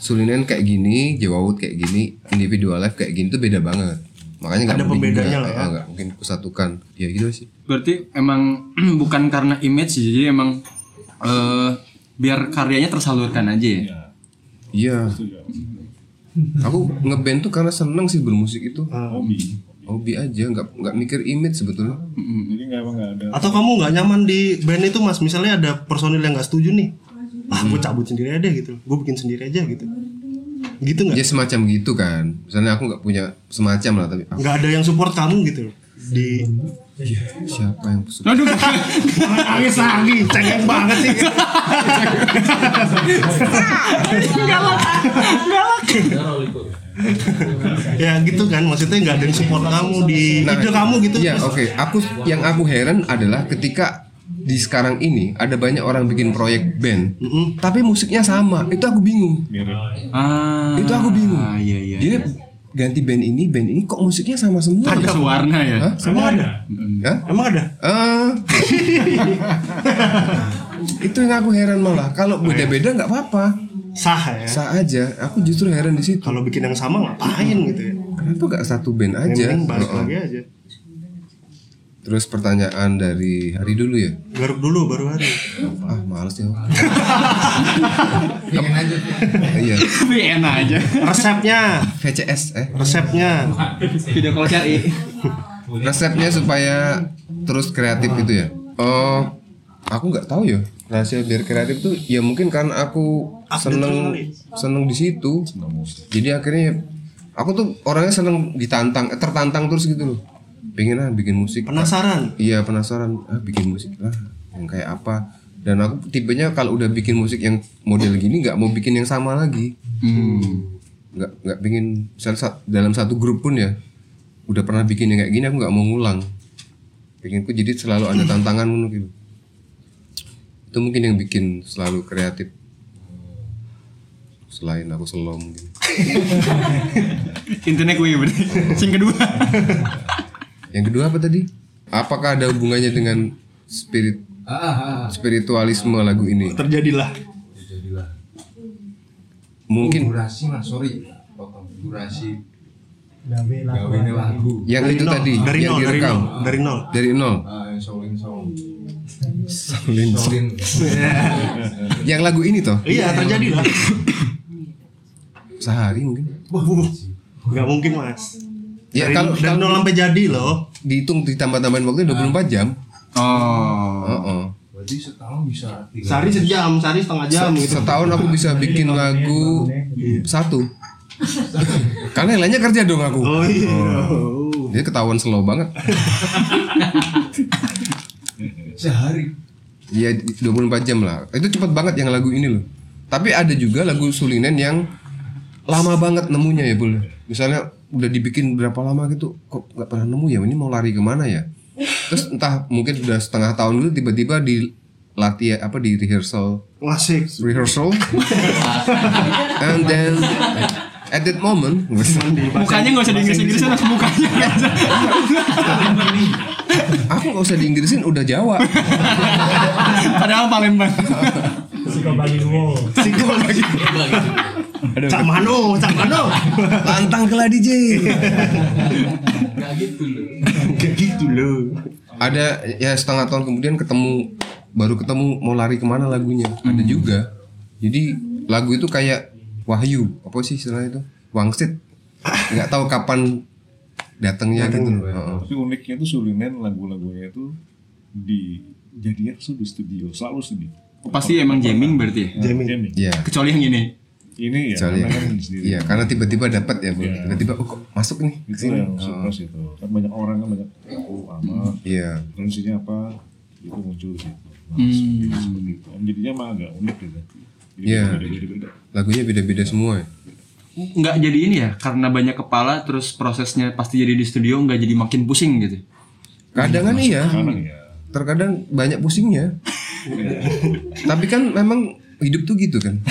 Sulinen kayak gini, Jawawut kayak gini, individual life kayak gini tuh beda banget. Makanya nggak Ada pembedanya lah ya. ah, nggak mungkin kusatukan. Ya gitu sih. Berarti emang bukan karena image sih, jadi emang eh biar karyanya tersalurkan aja ya. Iya. Aku ngeband tuh karena seneng sih bermusik itu. Hobi. Hobi aja, nggak nggak mikir image sebetulnya. Jadi nggak emang nggak ada. Atau kamu nggak nyaman di band itu mas? Misalnya ada personil yang nggak setuju nih. Ah, gue cabut sendiri aja gitu. Gue bikin sendiri aja gitu. Gitu nggak? Ya semacam gitu kan. Misalnya aku nggak punya semacam lah tapi Nggak ada yang support kamu gitu di siapa yang suka? Aduh, nangis lagi, cengeng banget sih. Galak. Galak. ya gitu kan, maksudnya nggak ada yang support kamu di ide kamu gitu. Iya, Mas. oke. Aku yang aku heran adalah ketika di sekarang ini ada banyak orang bikin proyek band, tapi musiknya sama. Itu aku bingung. Ah, itu aku bingung. iya iya. Dia ganti band ini, band ini kok musiknya sama semua? Ada sewarna ya? Hah? Emang ada? Hah? Emang ada? Eh. itu yang aku heran malah. Kalau beda-beda nggak apa-apa. Sah ya. Sah aja. Aku justru heran di situ. Kalau bikin yang sama ngapain gitu ya? Kenapa nggak satu band Yang aja? penting balik Heeh. lagi aja. Terus pertanyaan dari hari dulu ya. Garuk dulu baru hari. Ah, males ya. Pengen aja. Iya. Tapi enak aja. Resepnya, VCS eh. resepnya. Video call cari. Resepnya supaya terus kreatif itu ya. Oh, aku nggak tahu ya. Rahasia biar kreatif tuh ya mungkin karena aku seneng seneng di situ. Jadi akhirnya aku tuh orangnya seneng ditantang, eh, tertantang terus gitu loh. Pengen ah bikin musik. Penasaran? Iya penasaran. Ah bikin musik lah. Yang kayak apa? Dan aku tipenya kalau udah bikin musik yang model gini nggak mau bikin yang sama lagi. Nggak nggak pengen misal dalam satu grup pun ya udah pernah bikin yang kayak gini aku nggak mau ngulang. Pengenku jadi selalu ada tantangan gitu. Itu mungkin yang bikin selalu kreatif. Selain aku slow mungkin. Intinya gue berarti. Sing kedua. Yang kedua apa tadi? Apakah ada hubungannya dengan spirit spiritualisme lagu ini? Terjadilah. Mungkin durasi mas sorry potong durasi Gawe lagu. yang Dari itu nol, tadi dari yang nol, dari direkam nol, dari nol. dari nol. ah yang solin song Solin. yang lagu ini toh? Iya terjadilah. Sehari mungkin. Gak mungkin mas. Ya Dari- kalau dari kalau nol sampai jadi loh. dihitung ditambah-tambahin waktunya 24 jam. Oh. Heeh. berarti setahun bisa tiga Sehari sejam, sehari setengah jam gitu. Setahun aku bisa bikin lagu satu. Karena yang lainnya kerja dong aku. Oh iya. Dia ketahuan slow banget. sehari Iya 24 jam lah. Itu cepet banget yang lagu ini loh. Tapi ada juga lagu Sulinen yang lama banget nemunya ya Bul. Misalnya udah dibikin berapa lama gitu, kok nggak pernah nemu ya? Ini mau lari ke mana ya? Terus entah mungkin udah setengah tahun dulu tiba-tiba di latihan apa di rehearsal Asik. rehearsal and then at that moment Mukanya nggak usah di Inggris Inggrisan langsung mukanya. aku nggak usah di Inggrisin udah Jawa Padahal Palembang. Siko bagi duo. Siko lagi. Cak Mano, Cak Mano. lantang ke DJ nggak gitu loh Kayak gitu loh. ada ya setengah tahun kemudian ketemu baru ketemu mau lari ke mana lagunya ada juga jadi lagu itu kayak wahyu apa sih istilahnya itu wangsit nggak tahu kapan datangnya gitu loh Heeh. Tapi uniknya tuh Sulinen lagu-lagunya itu di jadinya tuh di studio, selalu studio. Pasti emang jamming berarti ya. Jamming. Jamming. Iya. Kecuali yang ini. Ini ya, Soalnya, karena kan sendiri. iya karena tiba-tiba dapat ya Bu. Iya. tiba-tiba oh kok masuk nih ke itu sini yang surprise itu kan banyak orang kan banyak oh ama iya referensinya apa itu muncul sih Hmm. seperti itu jadinya mah agak unik gitu Iya. beda-beda lagunya beda-beda semua ya? Nggak jadi ini ya karena banyak kepala terus prosesnya pasti jadi di studio nggak jadi makin pusing gitu. Kadang kan iya. kadang ya. Terkadang banyak pusingnya. Tapi kan memang hidup tuh gitu kan.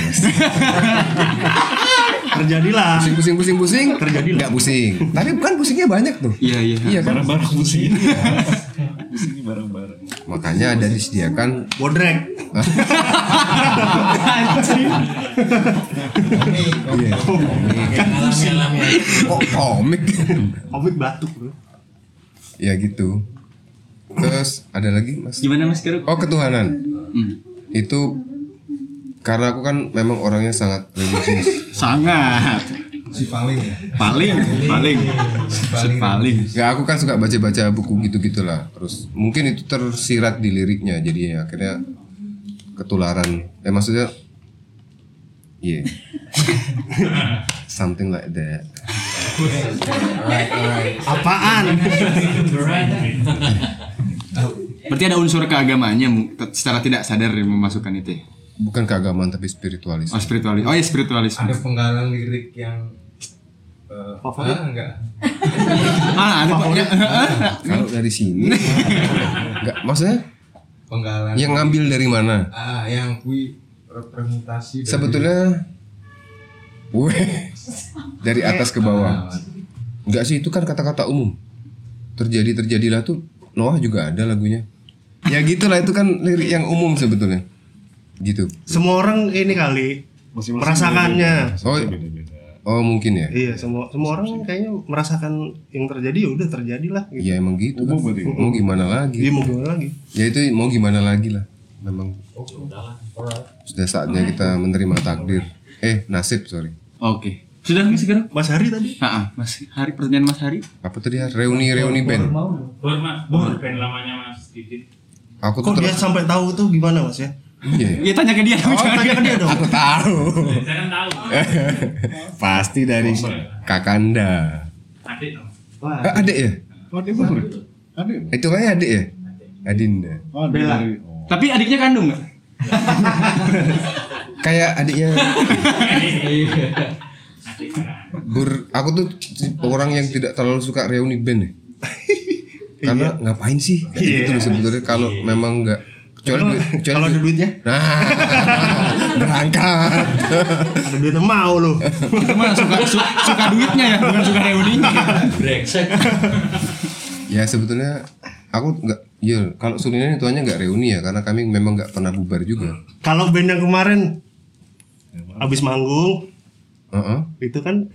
Terjadilah. pusing pusing pusing pusing terjadi nggak pusing. Tapi kan pusingnya banyak tuh. Iya iya. Iya kan? Bareng-bareng pusing. Pusingnya bareng-bareng. Makanya ada disediakan Bodrek. Kok komik? Komik batuk bro. ya gitu. Terus ada lagi mas? gimana mas Keruk Oh ketuhanan. Hmm. Itu karena aku kan memang orangnya sangat religius. sangat si paling ya paling paling paling Gak aku kan suka baca-baca buku gitu-gitulah. Terus mungkin itu tersirat di liriknya jadi ya akhirnya ketularan. Eh maksudnya Iya. Something like that. Apaan? berarti ada unsur keagamaannya secara tidak sadar memasukkan itu ya? Bukan keagamaan tapi spiritualis. oh spiritualis oh ya spiritualisme ada penggalan lirik yang eh, Favorit? ah, enggak ah ada pokoknya Kalau dari sini enggak maksudnya Penggalan. Yang ngambil dari mana? Ah, yang kui representasi dari- Sebetulnya Weh, dari atas ke bawah. Enggak sih itu kan kata-kata umum. Terjadi terjadilah tuh Noah juga ada lagunya. Ya gitulah itu kan lirik yang umum sebetulnya. Gitu. Semua orang ini kali merasakannya. Oh, oh mungkin ya. Iya, semua semua orang kayaknya merasakan yang terjadi ya udah terjadilah gitu. Ya emang gitu kan. Mau gimana lagi? Iya, mau gimana lagi? Ya itu mau gimana lagi lah. Memang sudah saatnya kita menerima takdir. Eh nasib sorry. Oke. Sudah nggak segera? Mas Hari tadi? Heeh, Mas Hari pertanyaan Mas Hari. Apa tadi reuni reuni band? Bor, Mak. Bor, band lamanya Mas Didit. Aku Kok dia sampai tahu tuh gimana Mas ya? Iya. Iya tanya ke dia. Oh, tanya ke dia dong. Aku tahu. Saya kan tahu. Pasti dari Kakanda. Adik dong. Eh, adik ya? Oh, bro. Ada ya? Itu kayaknya adik ya? Adinda. Oh, Bella. dari- Tapi adiknya kandung nggak? Kayak adiknya. Bur, aku tuh orang yang tidak terlalu suka reuni band ya. Karena ngapain sih? Kayak Iya. gitu loh sebetulnya kalau memang nggak kecuali Kalau- duit- kalau ada duit- duitnya? Nah, berangkat. Ada duitnya mau lu. Itu mah suka su- suka duitnya ya, bukan suka reuninya. Brengsek. ya sebetulnya aku nggak ya kalau Sulinan itu hanya nggak reuni ya karena kami memang nggak pernah bubar juga. Kalau band yang kemarin habis manggung Heeh. itu kan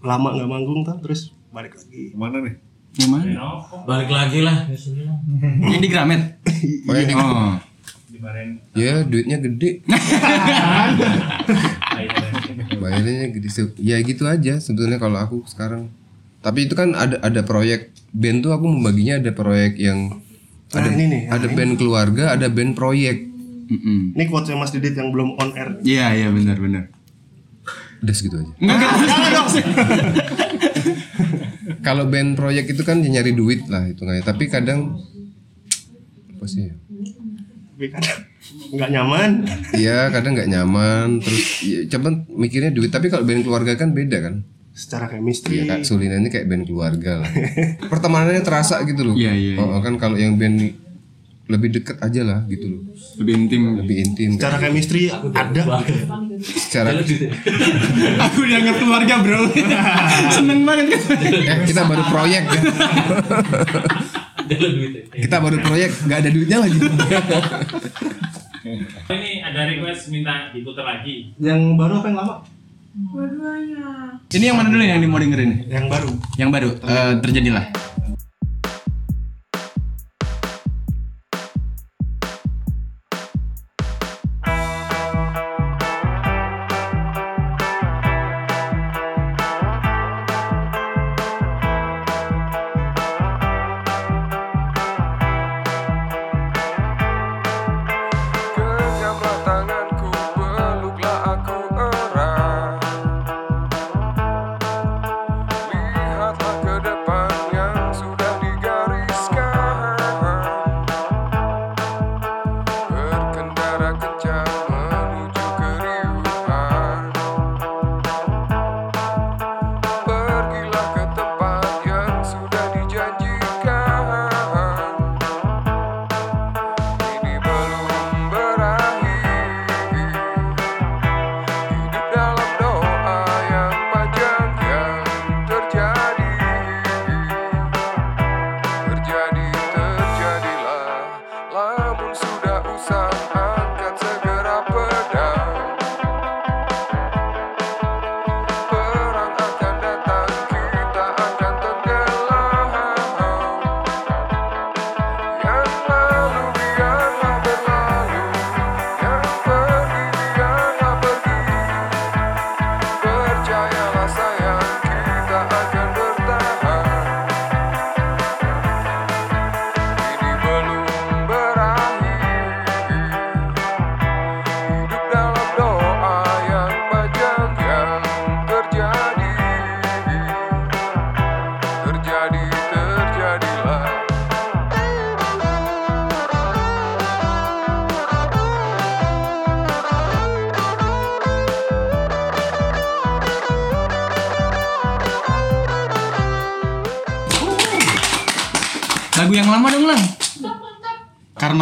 lama nggak manggung tuh terus balik lagi. Mana nih? Yang mana? Balik lagi lah. Yang di Gramet. Oh, di- Oh. Ya duitnya gede. Bayarnya gede. Ya gitu aja sebetulnya kalau aku sekarang. Tapi itu kan ada ada proyek band tuh aku membaginya ada proyek yang Nah, ada ini nih, ada band keluarga, ada band proyek. Mm-mm. Ini quotes Mas Didit yang belum on air. Iya iya benar benar. Udah segitu aja. Enggak enggak. Jangan dong. Kalau band proyek itu kan ya nyari duit lah itu kayak. Tapi kadang apa sih? ya? Tapi kadang nggak nyaman. Iya kadang nggak nyaman terus ya, cuman mikirnya duit tapi kalau band keluarga kan beda kan Secara chemistry. Iya kak Sulina ini kayak band keluarga lah pertemanannya terasa gitu loh Iya, iya, Oh, kan kalau yang band lebih deket aja lah gitu loh Lebih intim. lebih intim Secara chemistry ada. secara Aku dianggap keluarga, Bro. Seneng banget kan. eh, kita baru proyek ya kita baru proyek nggak ada duitnya lagi Ini ada request minta diputar lagi. Yang baru apa yang lama? Ini yang mana dulu yang mau dengerin? Yang baru. Yang baru. Eh, terjadilah.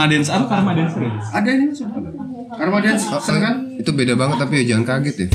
Karma Dance atau Karma Dance Ada ini Mas. Karma Dance kan? Itu beda banget tapi ya jangan kaget ya.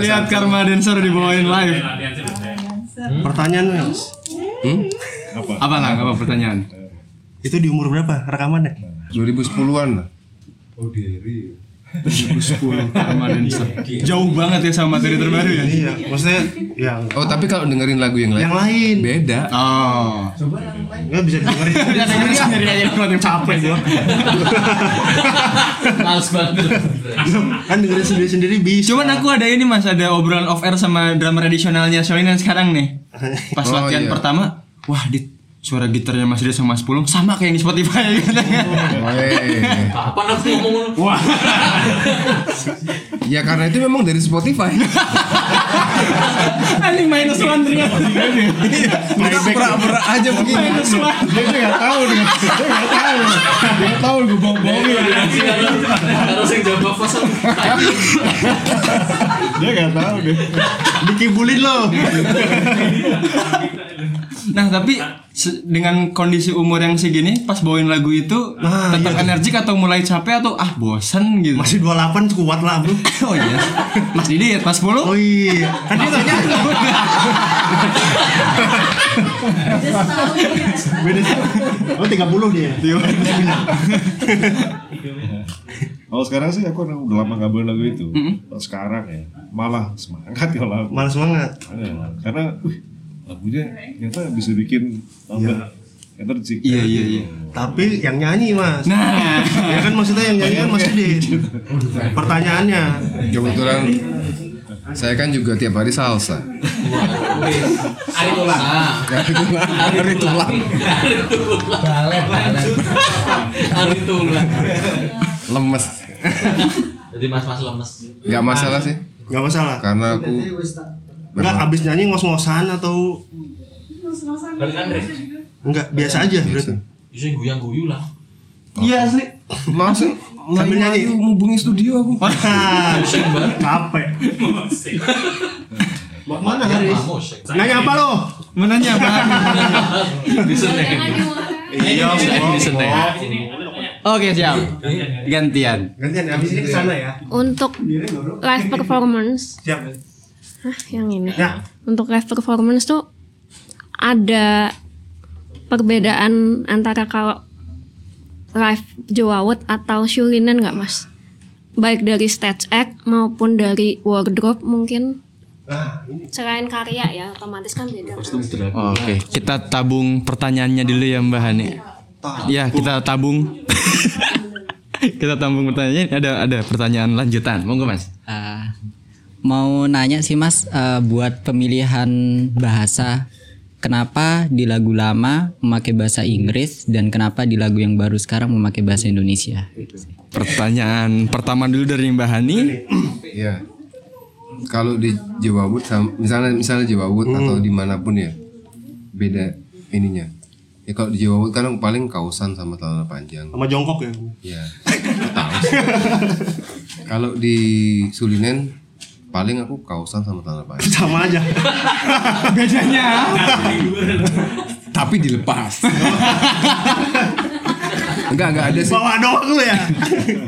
Lihat Karma Dancer dibawain live. Pertanyaan Mas. Hmm? Apa? Apa lah? Apa pertanyaan? Itu di umur berapa rekamannya? 2010-an lah. Oh diri. 2010 Karma Dancer. Jauh banget ya sama materi terbaru ya? Iya, maksudnya yang Oh tapi kalau dengerin lagu yang lain yang lain. beda. Oh. Nggak bisa dengerin. Udah dengerin sendiri aja kalau yang capek gua. Males banget. kan dengerin sendiri-sendiri bisa. Cuman aku ada ini Mas, ada obrolan off air sama drama tradisionalnya Solinan sekarang nih. Pas Oh, latihan iya. pertama, wah dit suara gitarnya Mas Dia sama Mas Pulung sama kayak yang di Spotify gitu. Weh. Kapan aku ngomong Wah. Ya karena itu memang dari Spotify. Anjing minus one ternyata. Kita pura-pura aja begini. Minus one. Dia nggak tahu dia. Dia nggak tahu. Dia nggak tahu gue bohong-bohongin. Harus yang jawab apa? Dia nggak tahu deh. Dikibulin lo. Nah tapi dengan kondisi umur yang segini pas bawain lagu itu Nah, tetap iya. energik atau mulai capek atau ah bosan gitu. Masih 28 kuat lah bro. Oh iya. Mas Didit, Mas Pulung. Oh iya. Kan dia nanya. Beda Oh 30 dia. Kalau sekarang sih aku udah lama nggak bawain lagu itu. Kalau sekarang ya malah semangat ya lagu. Malah semangat. Iya, karena wih, lagunya ternyata bisa bikin tambah energi. Iya iya iya. Tapi yang nyanyi mas. Nah. ya kan maksudnya yang nyanyi kan Mas Didit. Pertanyaannya. Kebetulan saya kan juga tiap hari salsa. Ari tulang. Hari tulang. Hari tulang. Balet, balet. Ari tulang. Lemes. Jadi mas-mas lemes. Gak masalah sih. Gak masalah. Karena aku Enggak abis nyanyi ngos-ngosan atau Andre. Enggak biasa aja berarti. Bisa guyang guyu lah. Iya asli. Masuk Sambil nyanyi. ngubungi studio aku. Pusing banget. Capek. Mau mana Haris? Musik. Nanya apa lo? Mau nanya apa? Di Senen. Iya, Di Senen. Oke siap. Gantian. Gantian habis ini ke sana ya. Untuk live performance, Siap. Hah, yang ini. Ya. Untuk live performance tuh ada perbedaan antara kalau live Jawawut atau Shulinen nggak mas? Baik dari stage act maupun dari wardrobe mungkin. Selain karya ya otomatis kan beda. Oke, kita tabung pertanyaannya dulu ya Mbak Hani. Ya, kita tabung. kita tabung pertanyaannya. Ada ada pertanyaan lanjutan. Monggo Mas. Ah, mau nanya sih mas eh, buat pemilihan bahasa kenapa di lagu lama memakai bahasa Inggris dan kenapa di lagu yang baru sekarang memakai bahasa Indonesia Pertanyaan pertama dulu dari Mbak Hani. Iya. Kalau di Jawa Wut sama- misalnya misalnya Jawa Wut atau di mana pun ya beda ininya. Ya kalau di Jawa Wut kan paling kausan sama celana panjang. Sama jongkok ya. Iya. Tahu. Kalau di Sulinen paling aku kausan sama celana panjang. Sama aja. Bedanya. Tapi dilepas. enggak enggak ada sih. Bawa doang lu ya.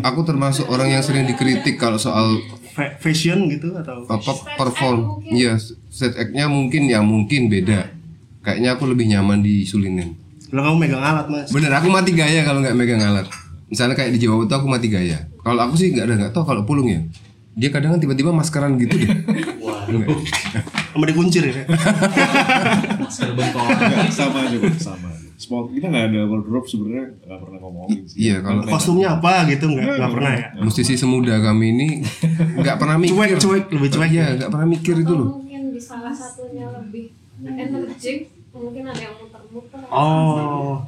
Aku termasuk orang yang sering dikritik kalau soal Fa- Fashion gitu atau apa perform. Iya, set act-nya mungkin ya mungkin beda. Kayaknya aku lebih nyaman di Sulinen. Kalau kamu megang alat mas. Bener, aku mati gaya kalau nggak megang alat. Misalnya kayak di Jawa itu aku mati gaya. Kalau aku sih nggak ada nggak tahu kalau pulung ya. Dia kadang tiba-tiba maskeran gitu deh. Sama dikuncir ya. Nggak, sama aja Bang, sama Small, kita nggak ada wardrobe sebenarnya nggak pernah ngomongin sih. Iya kalau Kostumnya apa gitu nggak nggak pernah ya. musisi semuda kami ini nggak pernah mikir. Cuek, cuek, lebih cuek Iya, nggak pernah mikir itu loh. Mungkin di salah satunya lebih energik, mungkin ada yang muter-muter. Oh.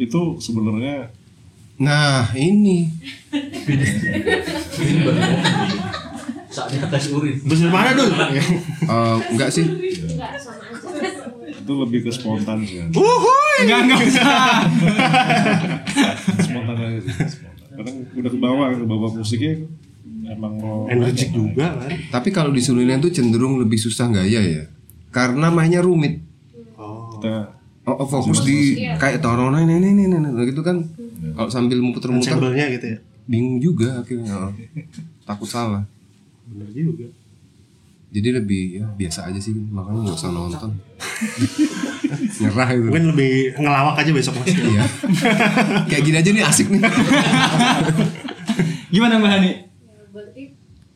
Itu sebenarnya Nah ini Saatnya tes urin. Dari mana dul? eh, sih. Enggak aja. itu lebih ke spontan sih kan. Uhuy. Enggak enggak usah. spontan aja sih. Spontan. Kadang udah ke bawah ke bawah musiknya emang mau Energik juga kan. Tapi kalau di Sulinen tuh cenderung lebih susah gaya ya. Karena mainnya rumit. kita Oh, oh, fokus di kayak torona ini ini ini ini gitu kan. Kalau sambil muter-muter gitu ya. bingung juga akhirnya. Oh. Takut salah. Bener juga. Jadi lebih ya biasa aja sih makanya nggak usah nonton. Nyerah itu. Mungkin lebih ngelawak aja besok mas. Iya. Kayak gini aja nih asik nih. Gimana Mbak Hani? Ya, berarti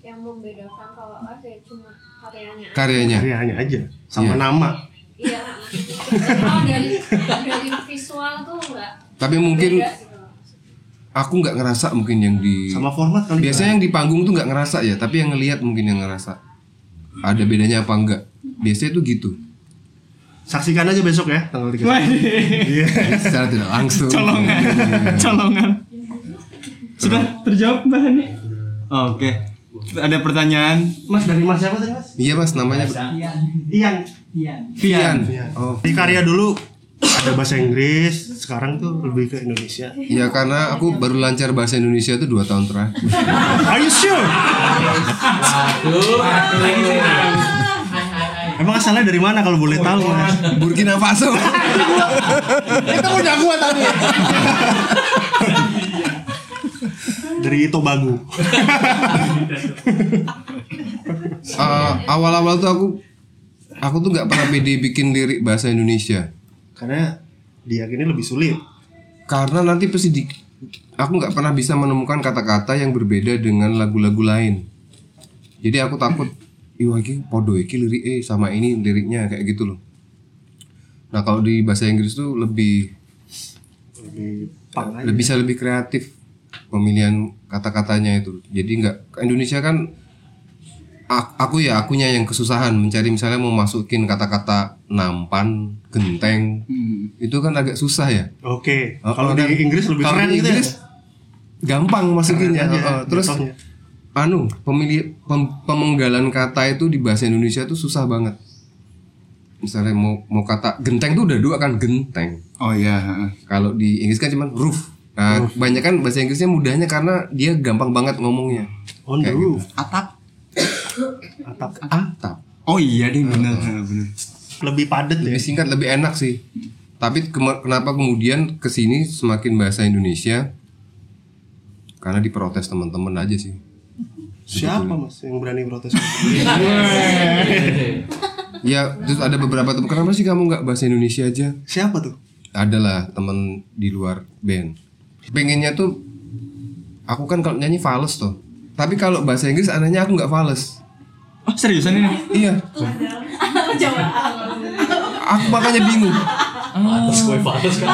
yang membedakan kalau live ya cuma karyanya. aja. Karyanya. Karyanya aja. Sama Iya. nama. Iya. Kalau dari dari visual tuh enggak. Tapi mungkin beda. Aku nggak ngerasa mungkin yang di Sama format kali. biasanya yang di panggung tuh nggak ngerasa ya, tapi yang ngelihat mungkin yang ngerasa. Ada bedanya apa enggak? Biasanya tuh gitu. Saksikan aja besok ya tanggal 3 Iya. Secara tidak langsung. Colongan. Colongan. Sudah terjawab Mbak Hani? Oke. Ada pertanyaan? Mas dari Mas siapa tadi Mas? Iya mas namanya Ian. Fian. Iya. Oh. Di karya dulu ada bahasa Inggris, sekarang tuh lebih ke Indonesia. Ya karena aku baru lancar bahasa Indonesia tuh dua tahun terakhir. Are you sure? Emang asalnya dari mana kalau boleh tahu Mas? Burkina Faso. Itu punya gua tadi. dari Tobago. Eh, awal-awal tuh aku aku tuh nggak pernah pede bikin lirik bahasa Indonesia. Karena diyakini lebih sulit. Karena nanti pasti di aku nggak pernah bisa menemukan kata-kata yang berbeda dengan lagu-lagu lain. Jadi aku takut, iya iki podo iki lirik eh sama ini liriknya kayak gitu loh. Nah kalau di bahasa Inggris tuh lebih Lebih lebih bisa lebih kreatif pemilihan kata-katanya itu. Jadi nggak Indonesia kan aku ya akunya yang kesusahan mencari misalnya mau masukin kata-kata nampan, genteng. Itu kan agak susah ya. Oke. Oh, Kalau oh, di Inggris lebih kalau keren di gitu ya. Inggris gampang masukinnya. Oh, oh. Terus jatuhnya. anu pemilih pem- pemenggalan kata itu di bahasa Indonesia tuh susah banget. Misalnya mau mau kata genteng tuh udah dua kan genteng. Oh iya. Kalau di Inggris kan cuman roof. Nah, banyak kan bahasa Inggrisnya mudahnya karena dia gampang banget ngomongnya. On the roof. gitu. Atap. Atap. Atap. Oh iya deh benar benar. Lebih padat ya. Lebih singkat, lebih enak sih. Tapi kenapa kemudian ke sini semakin bahasa Indonesia? karena diprotes teman-teman aja sih Siapa mas yang berani protes? ya terus ada beberapa teman kenapa sih kamu nggak bahasa Indonesia aja Siapa tuh? adalah temen di luar band pengennya tuh aku kan kalau nyanyi fals tuh tapi kalau bahasa Inggris anehnya aku nggak fals Oh seriusan ini? iya aku makanya bingung Pantes gue fales kan.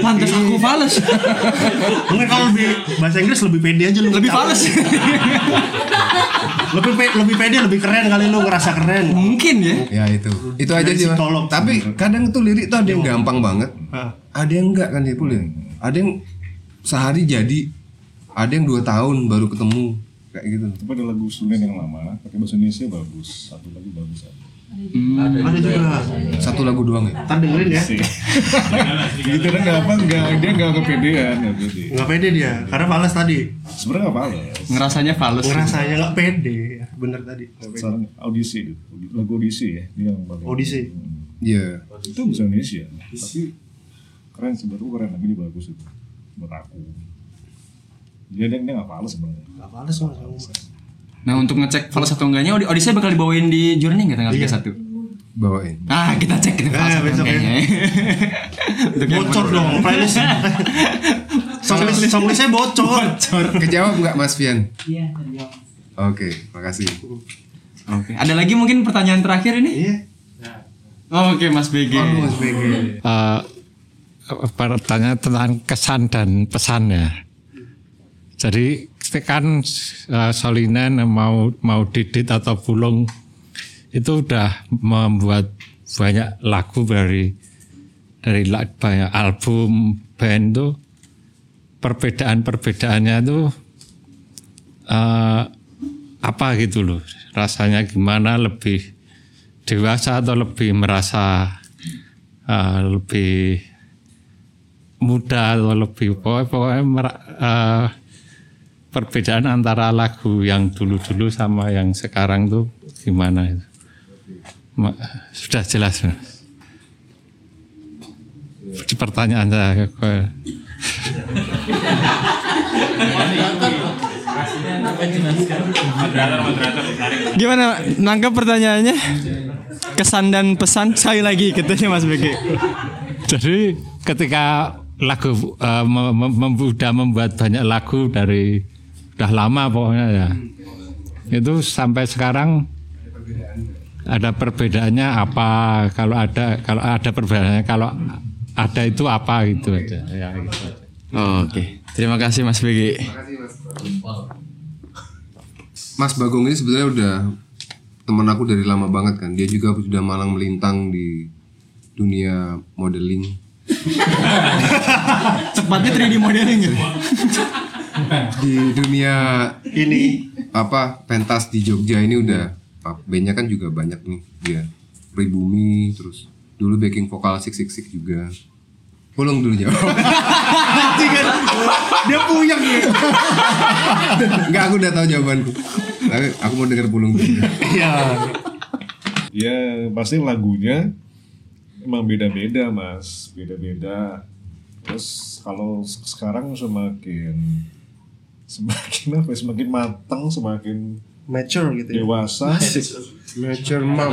Pantes aku fales. Mungkin kalau lebih bahasa Inggris lebih pede aja lu. Lebih fales. lebih pe- lebih pede, lebih keren kali lu ngerasa keren. Mungkin ya. ya itu itu aja sih Mas. tapi kadang tuh lirik tuh ada yang gampang banget ada yang enggak kan dia ada yang sehari jadi ada yang dua tahun baru ketemu kayak gitu Tapi ada lagu Sulen yang lama, pakai bahasa Indonesia bagus. Satu lagu bagus ada. Ada juga. satu lagu doang ya Ntar dengerin ya. gitu kan nggak apa nggak dia nggak kepedean nggak pede. Nggak pede dia, karena fales tadi. Sebenarnya nggak fales. Ngerasanya fales. Ngerasanya nggak pede, bener tadi. Sekarang audisi itu, lagu audisi ya, dia yang paling. Audisi. Iya. Itu bahasa Indonesia, tapi keren sebenarnya keren lagi dia bagus itu buat aku. Dia dia dia nggak fales sebenarnya. Nggak fales mas. Nah untuk ngecek fals atau enggaknya Odyssey bakal dibawain di Journey nggak tanggal 31? bawain Ah kita cek kita fals Eh, atau ya. enggaknya. Untuk yang Bocor dong, playlist. Songlist songlistnya bocor. kejawab nggak Mas Fian Iya, oke makasih Oke. Ada lagi mungkin pertanyaan terakhir ini? Iya. Oh, Oke Mas BG. Mas BG. Eh, pertanyaan tentang kesan dan pesan ya. Jadi kan eh, Solinen mau mau didit atau pulung itu udah membuat banyak lagu dari dari banyak album band tuh perbedaan perbedaannya tuh eh, apa gitu loh. Rasanya gimana lebih dewasa atau lebih merasa eh, lebih muda atau lebih pokoknya, pokoknya eh, perbedaan antara lagu yang dulu-dulu sama yang sekarang tuh gimana itu sudah jelas Mas. pertanyaan saya Gimana nangkep pertanyaannya? Kesan dan pesan sekali lagi katanya Mas BG. Jadi ketika lagu eh, mem- membuat banyak lagu dari udah lama pokoknya ya. Itu sampai sekarang ada perbedaannya apa? Kalau ada kalau ada perbedaannya kalau ada itu apa gitu aja. Ya, gitu aja. Oke. Terima kasih Mas BG. Mas Bagong ini sebenarnya udah teman aku dari lama banget kan. Dia juga sudah malang melintang di dunia modeling. Cepatnya 3D modeling gitu. Di dunia ini. apa pentas di Jogja ini udah bandnya kan juga banyak nih dia. Pribumi terus dulu backing vokal sik sik sik juga. Pulung dulu jawab Dia puyeng ya. Enggak aku udah tahu jawabanku. Tapi aku mau denger pulung dulu. Iya. Ya pasti lagunya emang beda-beda mas, beda-beda. Terus kalau se- sekarang semakin semakin apa? ya, Semakin matang, semakin mature gitu ya. dewasa. Mature mom.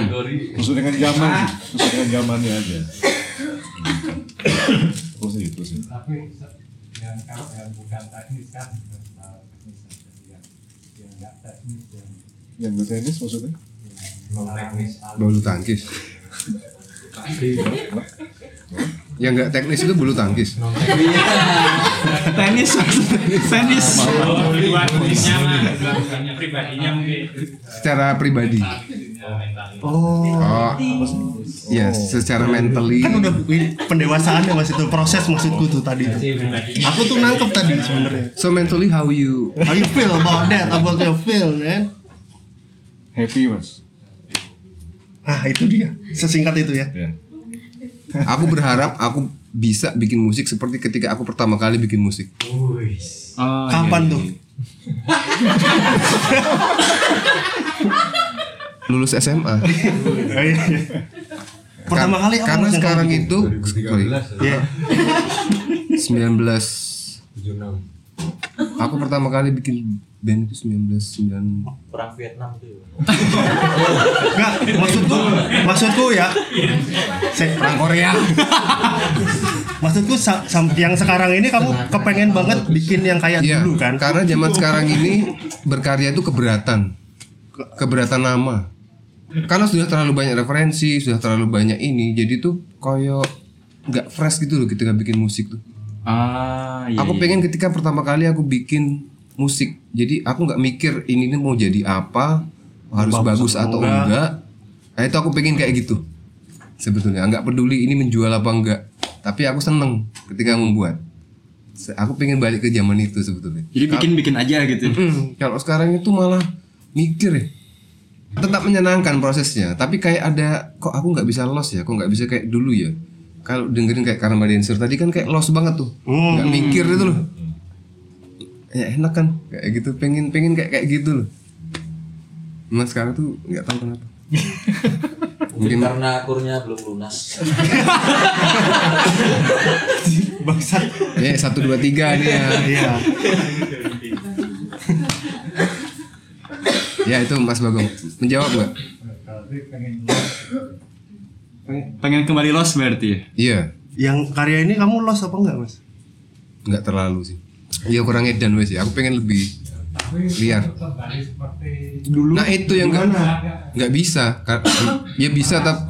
Sesuai dengan zaman, sesuai dengan zamannya aja. Terus itu sih. Tapi yang kalau yang bukan teknis kan teknis yang yang nggak teknis yang tenis maksudnya? non teknis. Bulu tangkis Yang enggak teknis itu bulu tangkis Tenis. Tenis. pribadinya mungkin Secara pribadi Oh. Oh Ya secara mentally Kan udah pendewasaannya mas itu proses maksudku tuh tadi. Aku tuh nangkep tadi sebenarnya. So mentally how you How you feel about that? About your feel, man? Happy mas. Ah itu dia. Sesingkat itu ya. Aku berharap aku bisa bikin musik seperti ketika aku pertama kali bikin musik. Kapan tuh? Lulus SMA Oh, iya, iya. Pertama Kar- kali apa Karena sekarang itu sorry, Iya. 19 Aku pertama kali bikin band itu 1990 Perang Vietnam tuh. Enggak, maksudku maksudku ya. Se- perang Korea. maksudku sa- yang sekarang ini kamu kepengen banget bikin yang kayak Iya, dulu kan? Karena zaman sekarang ini berkarya itu keberatan. Keberatan nama. Karena sudah terlalu banyak referensi, sudah terlalu banyak ini, jadi tuh koyo nggak fresh gitu loh ketika bikin musik tuh. Ah, iya. aku iya. pengen ketika pertama kali aku bikin musik, jadi aku nggak mikir ini nih mau jadi apa, harus bagus, Bagus atau enggak. enggak. Nah itu aku pengen kayak gitu. Sebetulnya nggak peduli ini menjual apa enggak, tapi aku seneng ketika membuat. Aku pengen balik ke zaman itu sebetulnya. Jadi bikin-bikin aja gitu. Mm-mm. Kalau sekarang itu malah mikir ya. Tetap menyenangkan prosesnya, tapi kayak ada kok aku nggak bisa los ya, kok nggak bisa kayak dulu ya. Kalau dengerin kayak Karma Dancer tadi kan kayak los banget tuh, nggak Hmm. mikir itu loh. Ya enak kan, kayak gitu, pengen pengen kayak kayak gitu loh. Mas sekarang tuh nggak tahu kenapa. Mungkin karena akurnya belum lunas. Bangsat. Ya satu dua tiga nih ya. Iya. Ya itu Mas Bagong menjawab nggak? Pengen kembali los berarti ya? Iya. Yang karya ini kamu los apa enggak, Mas? Nggak terlalu sih. Ya kurang edan wes ya. Aku pengen lebih liar. Dulu. Nah itu yang nggak nggak bisa. Ya bisa tapi.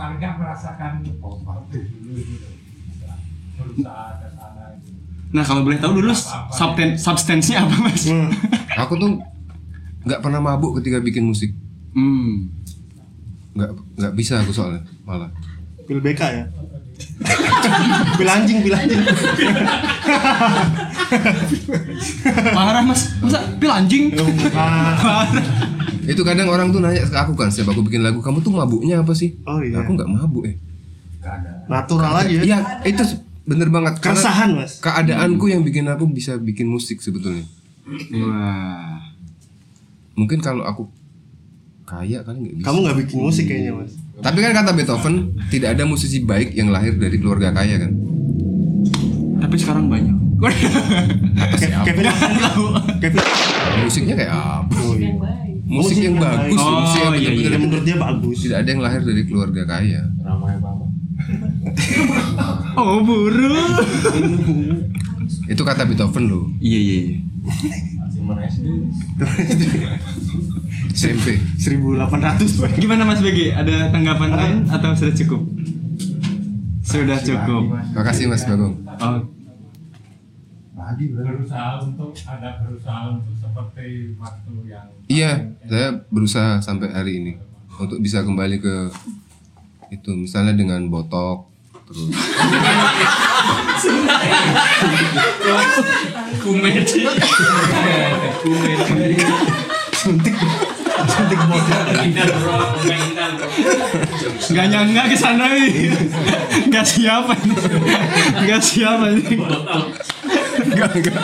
Nah kalau boleh tahu dulu substan substansinya apa mas? aku tuh nggak pernah mabuk ketika bikin musik. Hmm. Nggak nggak bisa aku soalnya malah. Pil BK ya? Pil anjing, pil anjing. Parah mas, masa pil anjing? Parah. Itu kadang orang tuh nanya ke aku kan setiap aku bikin lagu, kamu tuh mabuknya apa sih? Oh iya. Aku nggak mabuk eh. Natural aja. Iya, itu bener banget. Keresahan, Mas. Keadaanku yang bikin aku bisa bikin musik sebetulnya. Wah. Mungkin kalau aku kaya kali nggak bisa. Kamu nggak bikin musik kayaknya, Mas. Tapi kan kata Beethoven, tidak ada musisi baik yang lahir dari keluarga kaya kan. Tapi sekarang banyak. Ke- Kevin Kevin Musiknya kayak apa? Musik Musik yang yang bagus, baik. musik yang Oh, iya, iya. bener-bener Menurut dia bagus. Tidak ada yang lahir dari keluarga kaya. Ramai banget. Oh buru. Itu kata Beethoven loh. Iya iya. Iya. Mana SD? SMP. 1800 Gimana Mas Begi? Ada tanggapan lain atau sudah cukup? Sudah cukup. Makasih Mas Bagong. Oh, Lagi berusaha untuk ada berusaha untuk seperti waktu yang Iya, saya berusaha sampai hari ini untuk bisa kembali ke itu misalnya dengan botok terus Kumedi. suntik suntik bodoh Gak nyangka ke sana nih. Gak siapa nih. Gak siapa nih. enggak enggak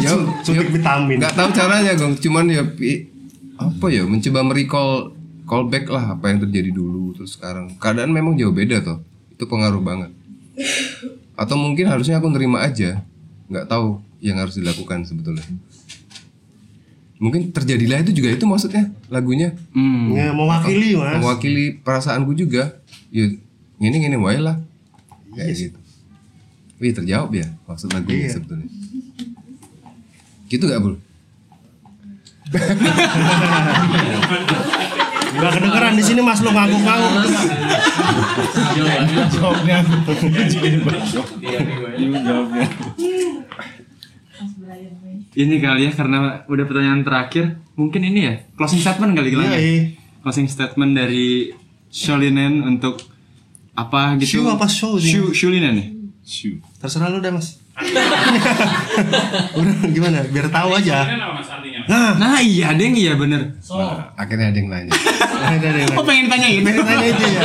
ya, suntik vitamin nggak tahu caranya gong cuman ya apa ya mencoba merecall callback lah apa yang terjadi dulu terus sekarang keadaan memang jauh beda toh itu pengaruh banget. Atau mungkin harusnya aku nerima aja. Nggak tahu yang harus dilakukan sebetulnya. Mungkin terjadilah itu juga itu maksudnya lagunya. Hmm. Ya, mewakili, Mas. mewakili perasaanku juga. Ya ini ini wae lah. Kayak gitu. Wih terjawab ya maksud lagunya Iya. sebetulnya. Gitu gak bro Gak kedengeran di sini Mas lo ngangguk-ngangguk. Jawabnya. Ini kali ya karena udah pertanyaan terakhir, mungkin ini ya closing statement kali Iya, ya. iya. Closing statement dari Sholinen untuk apa gitu? Shu apa show sih? Shu Shulinen ya? Shu. Terserah lu deh Mas. Udah gimana? Biar tahu aja. Nah, nah. Iya deng iya bener. akhirnya ada yang nanya. Ada yang Oh pengen tanya gitu? Pengen tanya itu ya.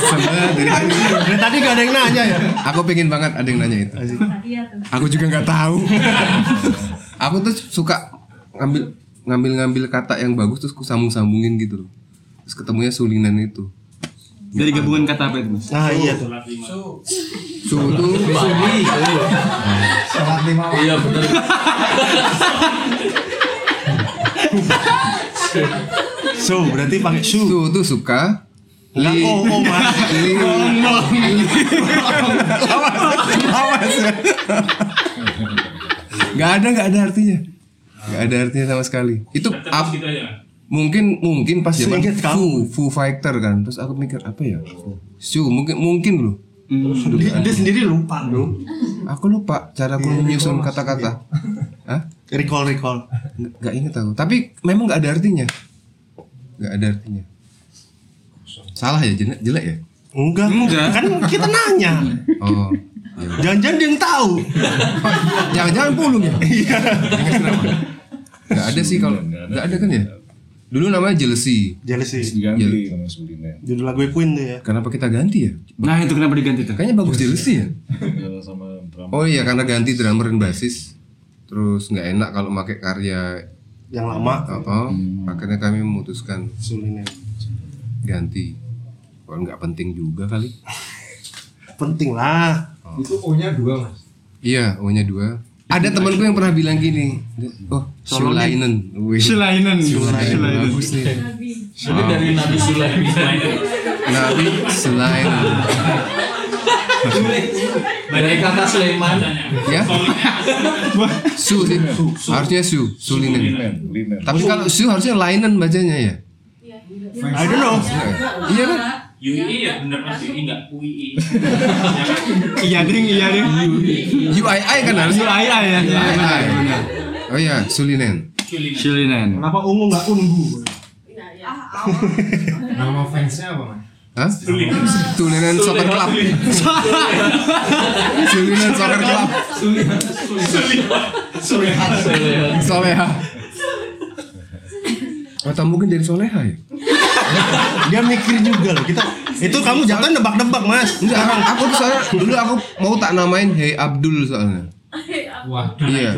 Sebenarnya dari tadi Dari tadi gak ada yang nanya ya. aku pengen banget ada yang nanya itu. Aku juga nggak tahu. Aku tuh suka ngambil ngambil ngambil kata yang bagus terus ku sambung sambungin gitu loh. Terus ketemunya sulinan itu Dari gabungan kata apa itu mas? Nah iya tuh. Su tuh Sholat lima waktu. Iya benar. So berarti pakai su. Su tuh suka. Enggak Li- oh oh mas. li- Gak ada, gak ada artinya. Gak ada artinya sama sekali. Itu up, mungkin mungkin pas zaman Seingat Foo, Foo Fighter kan. Terus aku mikir apa ya? Su mungkin mungkin loh. Dia, dia sendiri lupa bro. Aku lupa cara aku menyusun kata-kata. Hah? Recall recall. Nggak- Nggak inget aku. Tapi memang nggak ada artinya. Nggak ada artinya. Salah ya jelek, jelek ya? Enggak. Enggak. Kan kita nanya. Oh. Jangan-jangan dia yang tahu. Jangan-jangan pulung ya? Iya. Nggak ada sih kalau nggak ada kan ya? Dulu namanya jealousy. Jealousy. Diganti sama Sulina. Judul lagu Queen tuh ya. Kenapa kita ganti ya? Nah itu kenapa diganti tuh? Kayaknya bagus jealousy ya. Ya, sama. Oh iya karena ganti drummer dan basis. Terus nggak enak kalau pakai karya Yang lama. Oh, oh. akhirnya kami memutuskan Sulina. ganti. Kalau nggak penting juga kali. Penting lah. Itu O-nya dua mas. Iya, O-nya dua. Ada temanku yang pernah bilang gini, oh, Sulainen. Sulainen. Sulainen. Sulainen. Bagus nih. Ini dari Nabi Sulaiman. Nabi Sulainen. Dari kata Sulaiman. Ya? Su sih. Harusnya Su, Sulinen. Linen. Tapi kalau Su harusnya Lainen bacanya ya? I don't know. Iya kan? UI ya bener mas UI enggak UI. Iya ding, iya ding. UII kan harusnya. UII ya. Iya, benar, benar. Oh iya, Sulinen. Shilinen. Kenapa ungu nggak ungu? Nama fansnya apa mas? Hah? Sulinen Soccer Club. Sulinen Soccer Club. Soleha. Atau mungkin dari Soleha ya? Dia mikir juga loh. Kita itu kamu jangan nebak-nebak mas. Enggak, aku, soalnya dulu aku mau tak namain Hey Abdul soalnya. Wah. Iya.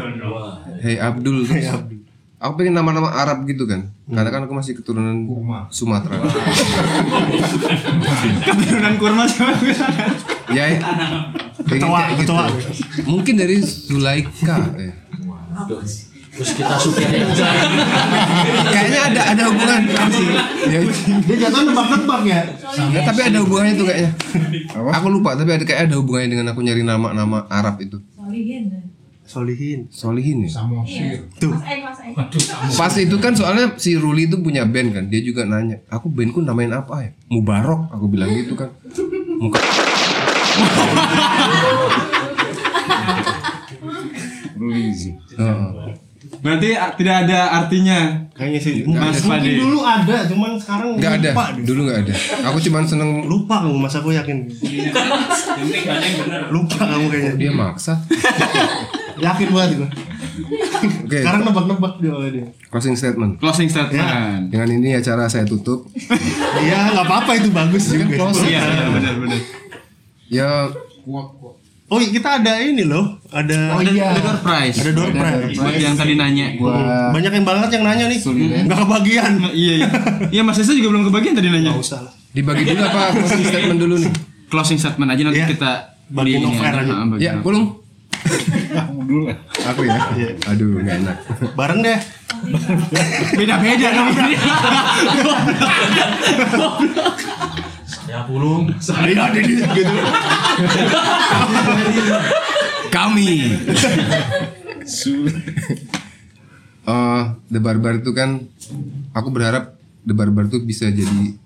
Hey Abdul. Hey Abdul. Aku pengen nama-nama Arab gitu kan. Karena kan aku masih keturunan Sumatera. Keturunan kurma sama ya, ya. Ketua, kayak gitu. ketua. Mungkin dari Zulaika. ya. Terus kita supirnya Kayaknya ada ada hubungan sih. Ya, Dia jatuh nebak-nebak ya. ya, tapi ada hubungannya tuh kayaknya. Aku lupa tapi ada kayak ada hubungannya dengan aku nyari nama-nama Arab itu. Solihin. Solihin ya. Samosir. Tuh. Pas itu kan soalnya si Ruli itu punya band kan, dia juga nanya, aku bandku namain apa ya? Mubarok, aku bilang gitu kan. Muka Rulizi. Heeh. Berarti tidak ada artinya. Kayaknya sih. Mas Mungkin dulu ada, cuman sekarang Nggak ada, lupa deh. dulu nggak ada. Aku cuman seneng Lupa kamu, mas aku yakin. Lupa kamu kayaknya. dia maksa. Yakin banget gue. Oke, Sekarang nebak-nebak dia oleh dia. closing statement. Closing statement. Dengan ini acara saya tutup. Iya, nggak apa-apa itu bagus juga. Iya, iya benar benar. Ya, Oh, kita ada ini loh. Ada Oh iya. Ada door prize. Ada door prize. Buat yang tadi nanya. gua Banyak yang banget yang nanya nih. Nggak kebagian. Iya iya. Iya Mas Desa juga belum kebagian tadi nanya. Nggak usah lah. dibagi dulu apa closing statement dulu nih? Closing statement aja nanti Iya. kita Bagian ini aja. Ya, pulung. Dulu lah. Aku ya. Aduh, nggak enak. Bareng deh. Beda-beda dong ya pulung. Saya ada di gitu. Kami. Eh, The Barbar itu kan aku berharap The Barbar itu bisa jadi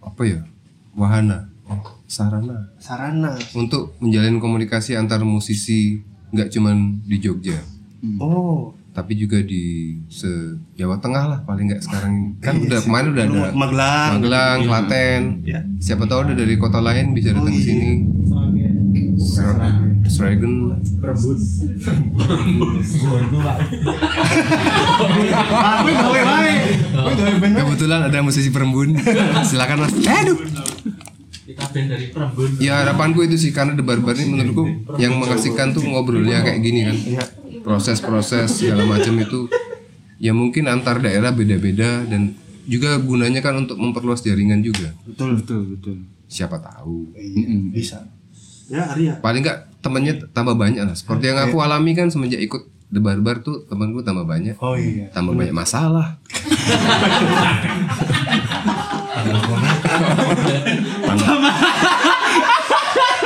apa ya? Wahana, sarana Sarana. untuk menjalin komunikasi antar musisi nggak cuman di Jogja, Oh. Tapi juga di se Jawa Tengah lah paling nggak sekarang ini. kan udah kemarin udah ada Magelang. Magelang, Klaten. Ya. Siapa tahu ada dari kota lain bisa datang ke sini. Sragen. Aku gawe wae. Aku gawe band. Kebetulan ada musisi perembun. Silakan Mas. Aduh. Kita band dari Prambon. Ya harapanku itu sih karena The Barbar ini menurutku yang mengasihkan tuh ngobrolnya kayak gini kan. Proses-proses segala macam itu ya mungkin antar daerah beda-beda dan juga gunanya kan untuk memperluas jaringan juga. Betul betul betul. Siapa tahu. Bisa. Ya, Arya. Paling nggak temennya tambah banyak lah. Seperti yang aku alami kan semenjak ikut The Barbar tuh temanku tambah banyak. Oh iya. Tambah banyak masalah.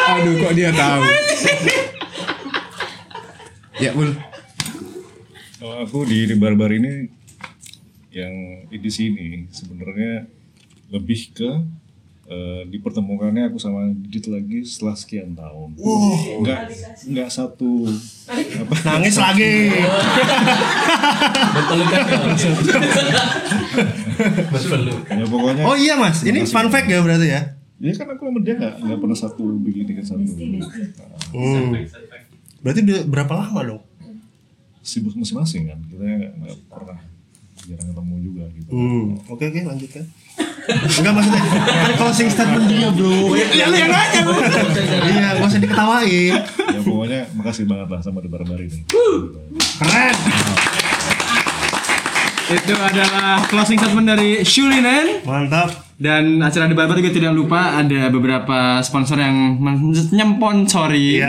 Aduh kok dia tahu. ya bul. Kalau aku di, di barbar ini yang edisi ini sebenarnya lebih ke eh, dipertemukannya aku sama Didit lagi setelah sekian tahun. Wow. Enggak enggak satu apa Nangis lagi. Berpelukan Ya pokoknya Oh iya Mas, ini fun fact ya berarti ya? Ya kan aku sama dia nggak nggak pernah satu begini kan satu. Hmm. Berarti berapa lama dong? Sibuk masing-masing kan. Kita nggak pernah jarang ketemu juga gitu. Hmm. Oke oke lanjutkan. Enggak maksudnya kan closing statement dia bro. Ya lu yang nanya lu. Iya, gak usah diketawain. Ya pokoknya makasih banget lah sama The Barbar ini. Keren. Itu adalah closing statement dari Shulinen. Mantap. Dan acara di Barbar juga tidak lupa ada beberapa sponsor yang menyemponsori.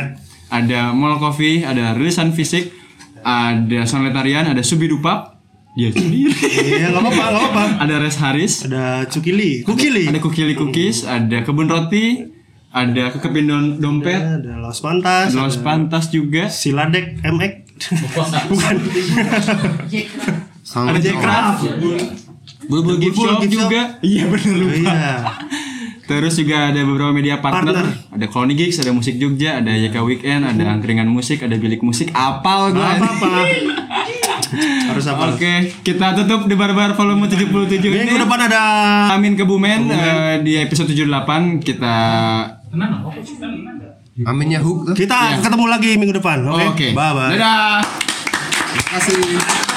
Ada Mall Coffee, ada Rilisan Fisik, ada Sonletarian, ada Subidupap. Dia sendiri. Iya, enggak apa-apa, enggak apa-apa. Ada Res Haris, ada Cukili, Kukili. Ada, Kukili Cookies, ada Kebun Roti, ada Kekepin Dom- Dompet, Ada Los Pantas. ada Los Pantas juga. Siladek MX. Bukan. Ada. Bulbul Gift Bulbul Gift Shop. juga. Iya bener lupa. Iya. Terus juga ada beberapa media partner, Partner. ada Colony Gigs, ada Musik Jogja, ada YK Weekend, ada Angkringan Musik, ada Bilik Musik. Apal gua. Nggak apa-apa. Harus apa? Oke, kita tutup di Barbar volume 77 ini. Minggu depan ada Amin Kebumen eh, di episode 78 kita Aminnya hook tuh. Kita ketemu lagi minggu depan. Oke. Oke. Bye bye. Dadah. Terima kasih.